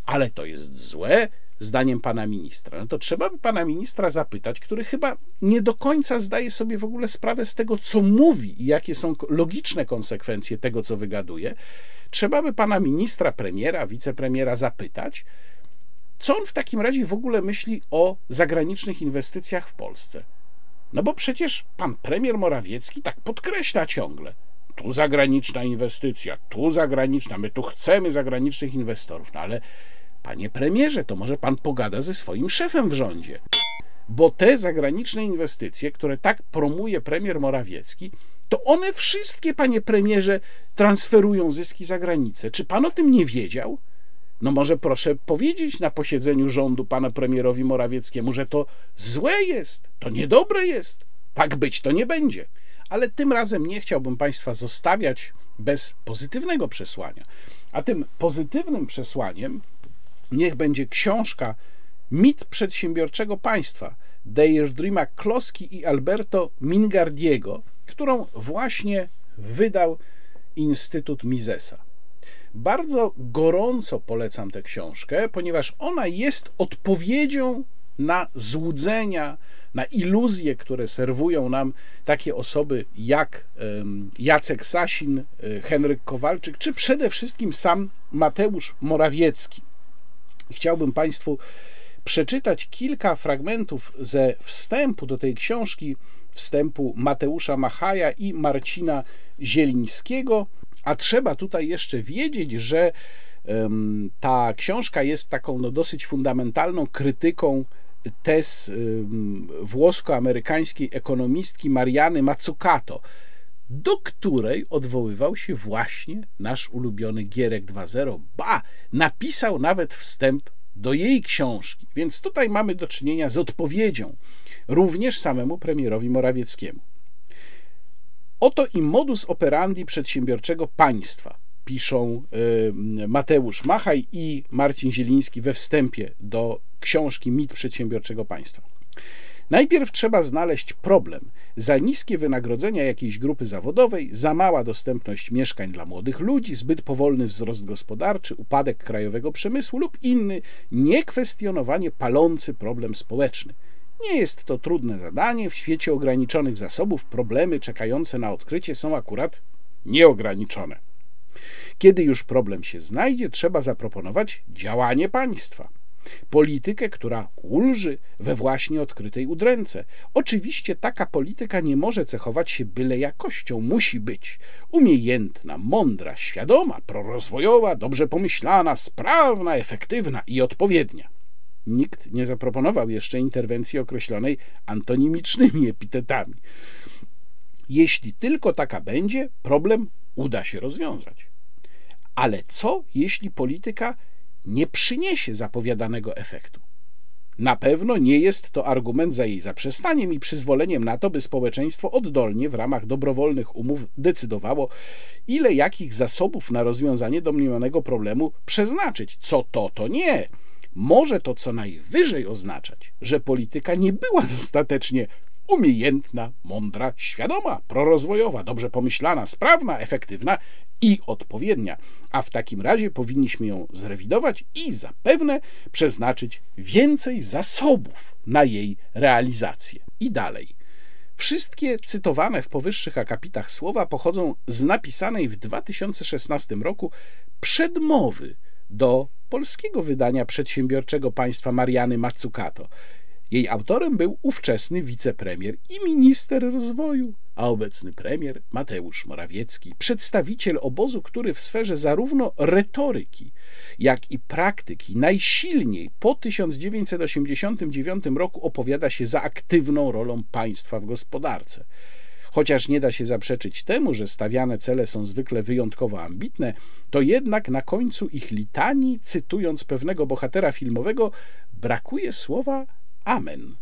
ale to jest złe zdaniem pana ministra. No to trzeba by pana ministra zapytać, który chyba nie do końca zdaje sobie w ogóle sprawę z tego, co mówi i jakie są logiczne konsekwencje tego, co wygaduje. Trzeba by pana ministra, premiera, wicepremiera zapytać, co on w takim razie w ogóle myśli o zagranicznych inwestycjach w Polsce. No bo przecież pan premier Morawiecki tak podkreśla ciągle. Tu zagraniczna inwestycja, tu zagraniczna, my tu chcemy zagranicznych inwestorów, no ale Panie premierze, to może pan pogada ze swoim szefem w rządzie. Bo te zagraniczne inwestycje, które tak promuje premier Morawiecki, to one wszystkie, panie premierze, transferują zyski za granicę. Czy pan o tym nie wiedział? No może proszę powiedzieć na posiedzeniu rządu pana premierowi Morawieckiemu, że to złe jest, to niedobre jest. Tak być to nie będzie. Ale tym razem nie chciałbym państwa zostawiać bez pozytywnego przesłania. A tym pozytywnym przesłaniem niech będzie książka Mit przedsiębiorczego państwa Deirdrima Kloski i Alberto Mingardiego, którą właśnie wydał Instytut Misesa. Bardzo gorąco polecam tę książkę, ponieważ ona jest odpowiedzią na złudzenia, na iluzje, które serwują nam takie osoby jak Jacek Sasin, e, Henryk Kowalczyk, czy przede wszystkim sam Mateusz Morawiecki. Chciałbym Państwu przeczytać kilka fragmentów ze wstępu do tej książki, wstępu Mateusza Machaja i Marcina Zielińskiego, a trzeba tutaj jeszcze wiedzieć, że ta książka jest taką no, dosyć fundamentalną krytyką tez włosko-amerykańskiej ekonomistki Mariany Mazzucato, do której odwoływał się właśnie nasz ulubiony Gierek 2.0. Ba, napisał nawet wstęp do jej książki. Więc tutaj mamy do czynienia z odpowiedzią również samemu premierowi Morawieckiemu. Oto i modus operandi przedsiębiorczego państwa, piszą y, Mateusz Machaj i Marcin Zieliński we wstępie do książki Mit przedsiębiorczego państwa. Najpierw trzeba znaleźć problem. Za niskie wynagrodzenia jakiejś grupy zawodowej, za mała dostępność mieszkań dla młodych ludzi, zbyt powolny wzrost gospodarczy, upadek krajowego przemysłu lub inny niekwestionowanie palący problem społeczny. Nie jest to trudne zadanie. W świecie ograniczonych zasobów problemy czekające na odkrycie są akurat nieograniczone. Kiedy już problem się znajdzie, trzeba zaproponować działanie państwa politykę, która ulży we właśnie odkrytej udręce. Oczywiście taka polityka nie może cechować się byle jakością, musi być umiejętna, mądra, świadoma, prorozwojowa, dobrze pomyślana, sprawna, efektywna i odpowiednia. Nikt nie zaproponował jeszcze interwencji określonej antonimicznymi epitetami. Jeśli tylko taka będzie, problem uda się rozwiązać. Ale co, jeśli polityka nie przyniesie zapowiadanego efektu. Na pewno nie jest to argument za jej zaprzestaniem i przyzwoleniem na to, by społeczeństwo oddolnie w ramach dobrowolnych umów decydowało, ile jakich zasobów na rozwiązanie domniemanego problemu przeznaczyć. Co to, to nie. Może to co najwyżej oznaczać, że polityka nie była dostatecznie umiejętna, mądra, świadoma, prorozwojowa, dobrze pomyślana, sprawna, efektywna i odpowiednia. A w takim razie powinniśmy ją zrewidować i zapewne przeznaczyć więcej zasobów na jej realizację. I dalej. Wszystkie cytowane w powyższych akapitach słowa pochodzą z napisanej w 2016 roku przedmowy do polskiego wydania przedsiębiorczego państwa Mariany Mazzucato. Jej autorem był ówczesny wicepremier i minister rozwoju, a obecny premier Mateusz Morawiecki, przedstawiciel obozu, który w sferze zarówno retoryki, jak i praktyki najsilniej po 1989 roku opowiada się za aktywną rolą państwa w gospodarce. Chociaż nie da się zaprzeczyć temu, że stawiane cele są zwykle wyjątkowo ambitne, to jednak na końcu ich litanii, cytując pewnego bohatera filmowego, brakuje słowa amen.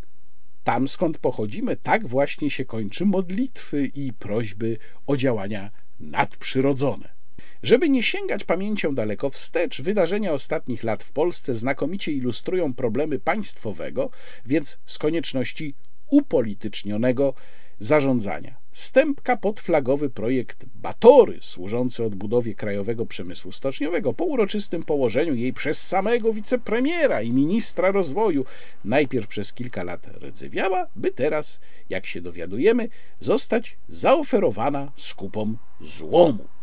Tam skąd pochodzimy, tak właśnie się kończy modlitwy i prośby o działania nadprzyrodzone. Żeby nie sięgać pamięcią daleko wstecz, wydarzenia ostatnich lat w Polsce znakomicie ilustrują problemy państwowego, więc z konieczności upolitycznionego zarządzania. Stępka pod flagowy projekt Batory, służący odbudowie krajowego przemysłu stoczniowego, po uroczystym położeniu jej przez samego wicepremiera i ministra rozwoju, najpierw przez kilka lat rdzewiała, by teraz, jak się dowiadujemy, zostać zaoferowana skupom złomu.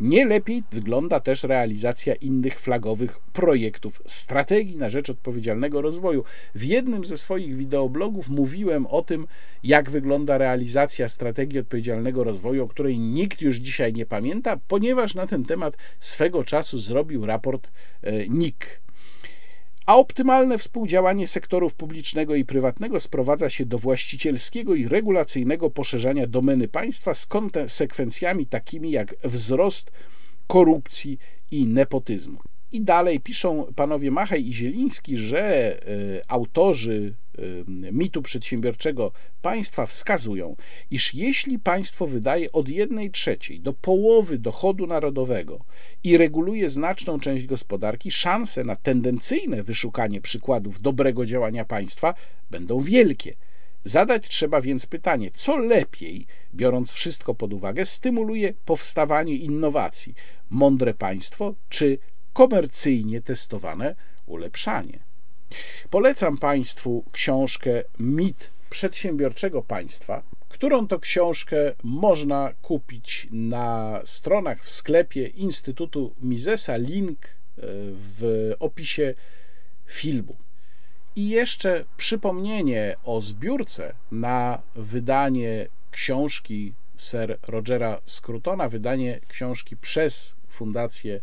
Nie lepiej wygląda też realizacja innych flagowych projektów strategii na rzecz odpowiedzialnego rozwoju. W jednym ze swoich wideoblogów mówiłem o tym, jak wygląda realizacja strategii odpowiedzialnego rozwoju, o której nikt już dzisiaj nie pamięta, ponieważ na ten temat swego czasu zrobił raport e, NIK. A optymalne współdziałanie sektorów publicznego i prywatnego sprowadza się do właścicielskiego i regulacyjnego poszerzania domeny państwa z konsekwencjami takimi jak wzrost korupcji i nepotyzmu. I dalej piszą panowie Machaj i Zieliński, że y, autorzy mitu przedsiębiorczego państwa wskazują, iż jeśli państwo wydaje od jednej trzeciej do połowy dochodu narodowego i reguluje znaczną część gospodarki, szanse na tendencyjne wyszukanie przykładów dobrego działania państwa będą wielkie. Zadać trzeba więc pytanie, co lepiej, biorąc wszystko pod uwagę, stymuluje powstawanie innowacji: mądre państwo czy komercyjnie testowane ulepszanie. Polecam Państwu książkę Mit przedsiębiorczego państwa, którą to książkę można kupić na stronach w sklepie Instytutu Misesa. Link e, w opisie filmu. I jeszcze przypomnienie o zbiórce na wydanie książki Sir Rogera Scrutona, wydanie książki przez Fundację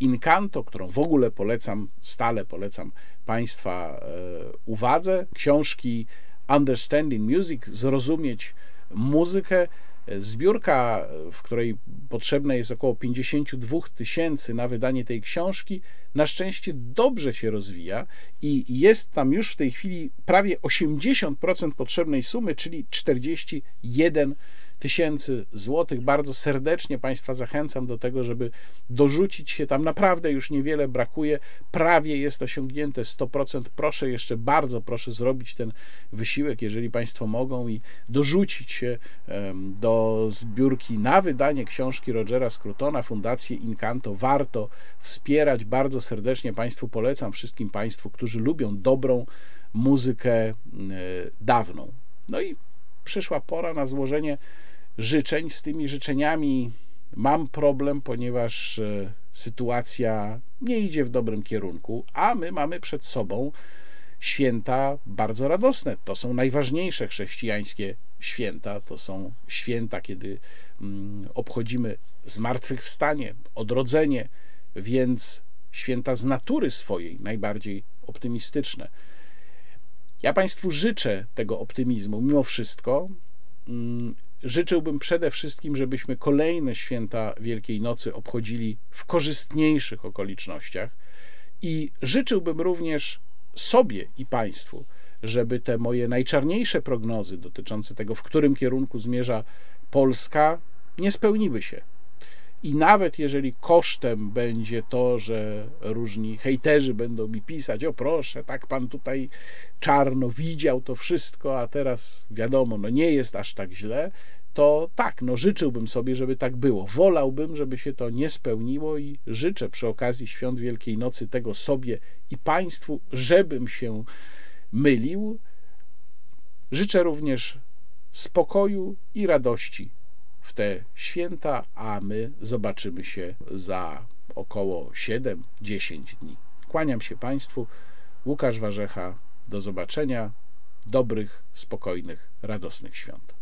Incanto, którą w ogóle polecam, stale polecam Państwa e, uwadze. Książki Understanding Music, zrozumieć muzykę. Zbiórka, w której potrzebne jest około 52 tysięcy na wydanie tej książki, na szczęście dobrze się rozwija i jest tam już w tej chwili prawie 80% potrzebnej sumy, czyli 41 tysięcy złotych. Bardzo serdecznie Państwa zachęcam do tego, żeby dorzucić się tam. Naprawdę już niewiele brakuje. Prawie jest osiągnięte 100%. Proszę jeszcze bardzo proszę zrobić ten wysiłek, jeżeli Państwo mogą i dorzucić się do zbiórki na wydanie książki Rogera Scrutona, Fundację Incanto. Warto wspierać. Bardzo serdecznie Państwu polecam, wszystkim Państwu, którzy lubią dobrą muzykę e, dawną. No i przyszła pora na złożenie życzeń. Z tymi życzeniami mam problem, ponieważ e, sytuacja nie idzie w dobrym kierunku, a my mamy przed sobą święta bardzo radosne. To są najważniejsze chrześcijańskie święta. To są święta, kiedy mm, obchodzimy zmartwychwstanie, odrodzenie, więc święta z natury swojej najbardziej optymistyczne. Ja Państwu życzę tego optymizmu mimo wszystko. Życzyłbym przede wszystkim, żebyśmy kolejne święta Wielkiej Nocy obchodzili w korzystniejszych okolicznościach i życzyłbym również sobie i Państwu, żeby te moje najczarniejsze prognozy dotyczące tego, w którym kierunku zmierza Polska, nie spełniły się. I nawet jeżeli kosztem będzie to, że różni hejterzy będą mi pisać, o proszę, tak pan tutaj czarno widział to wszystko, a teraz wiadomo, no nie jest aż tak źle, to tak, no życzyłbym sobie, żeby tak było. Wolałbym, żeby się to nie spełniło i życzę przy okazji świąt Wielkiej Nocy tego sobie i Państwu, żebym się mylił. Życzę również spokoju i radości w te święta, a my zobaczymy się za około 7-10 dni. Kłaniam się Państwu. Łukasz Warzecha. Do zobaczenia. Dobrych, spokojnych, radosnych świąt.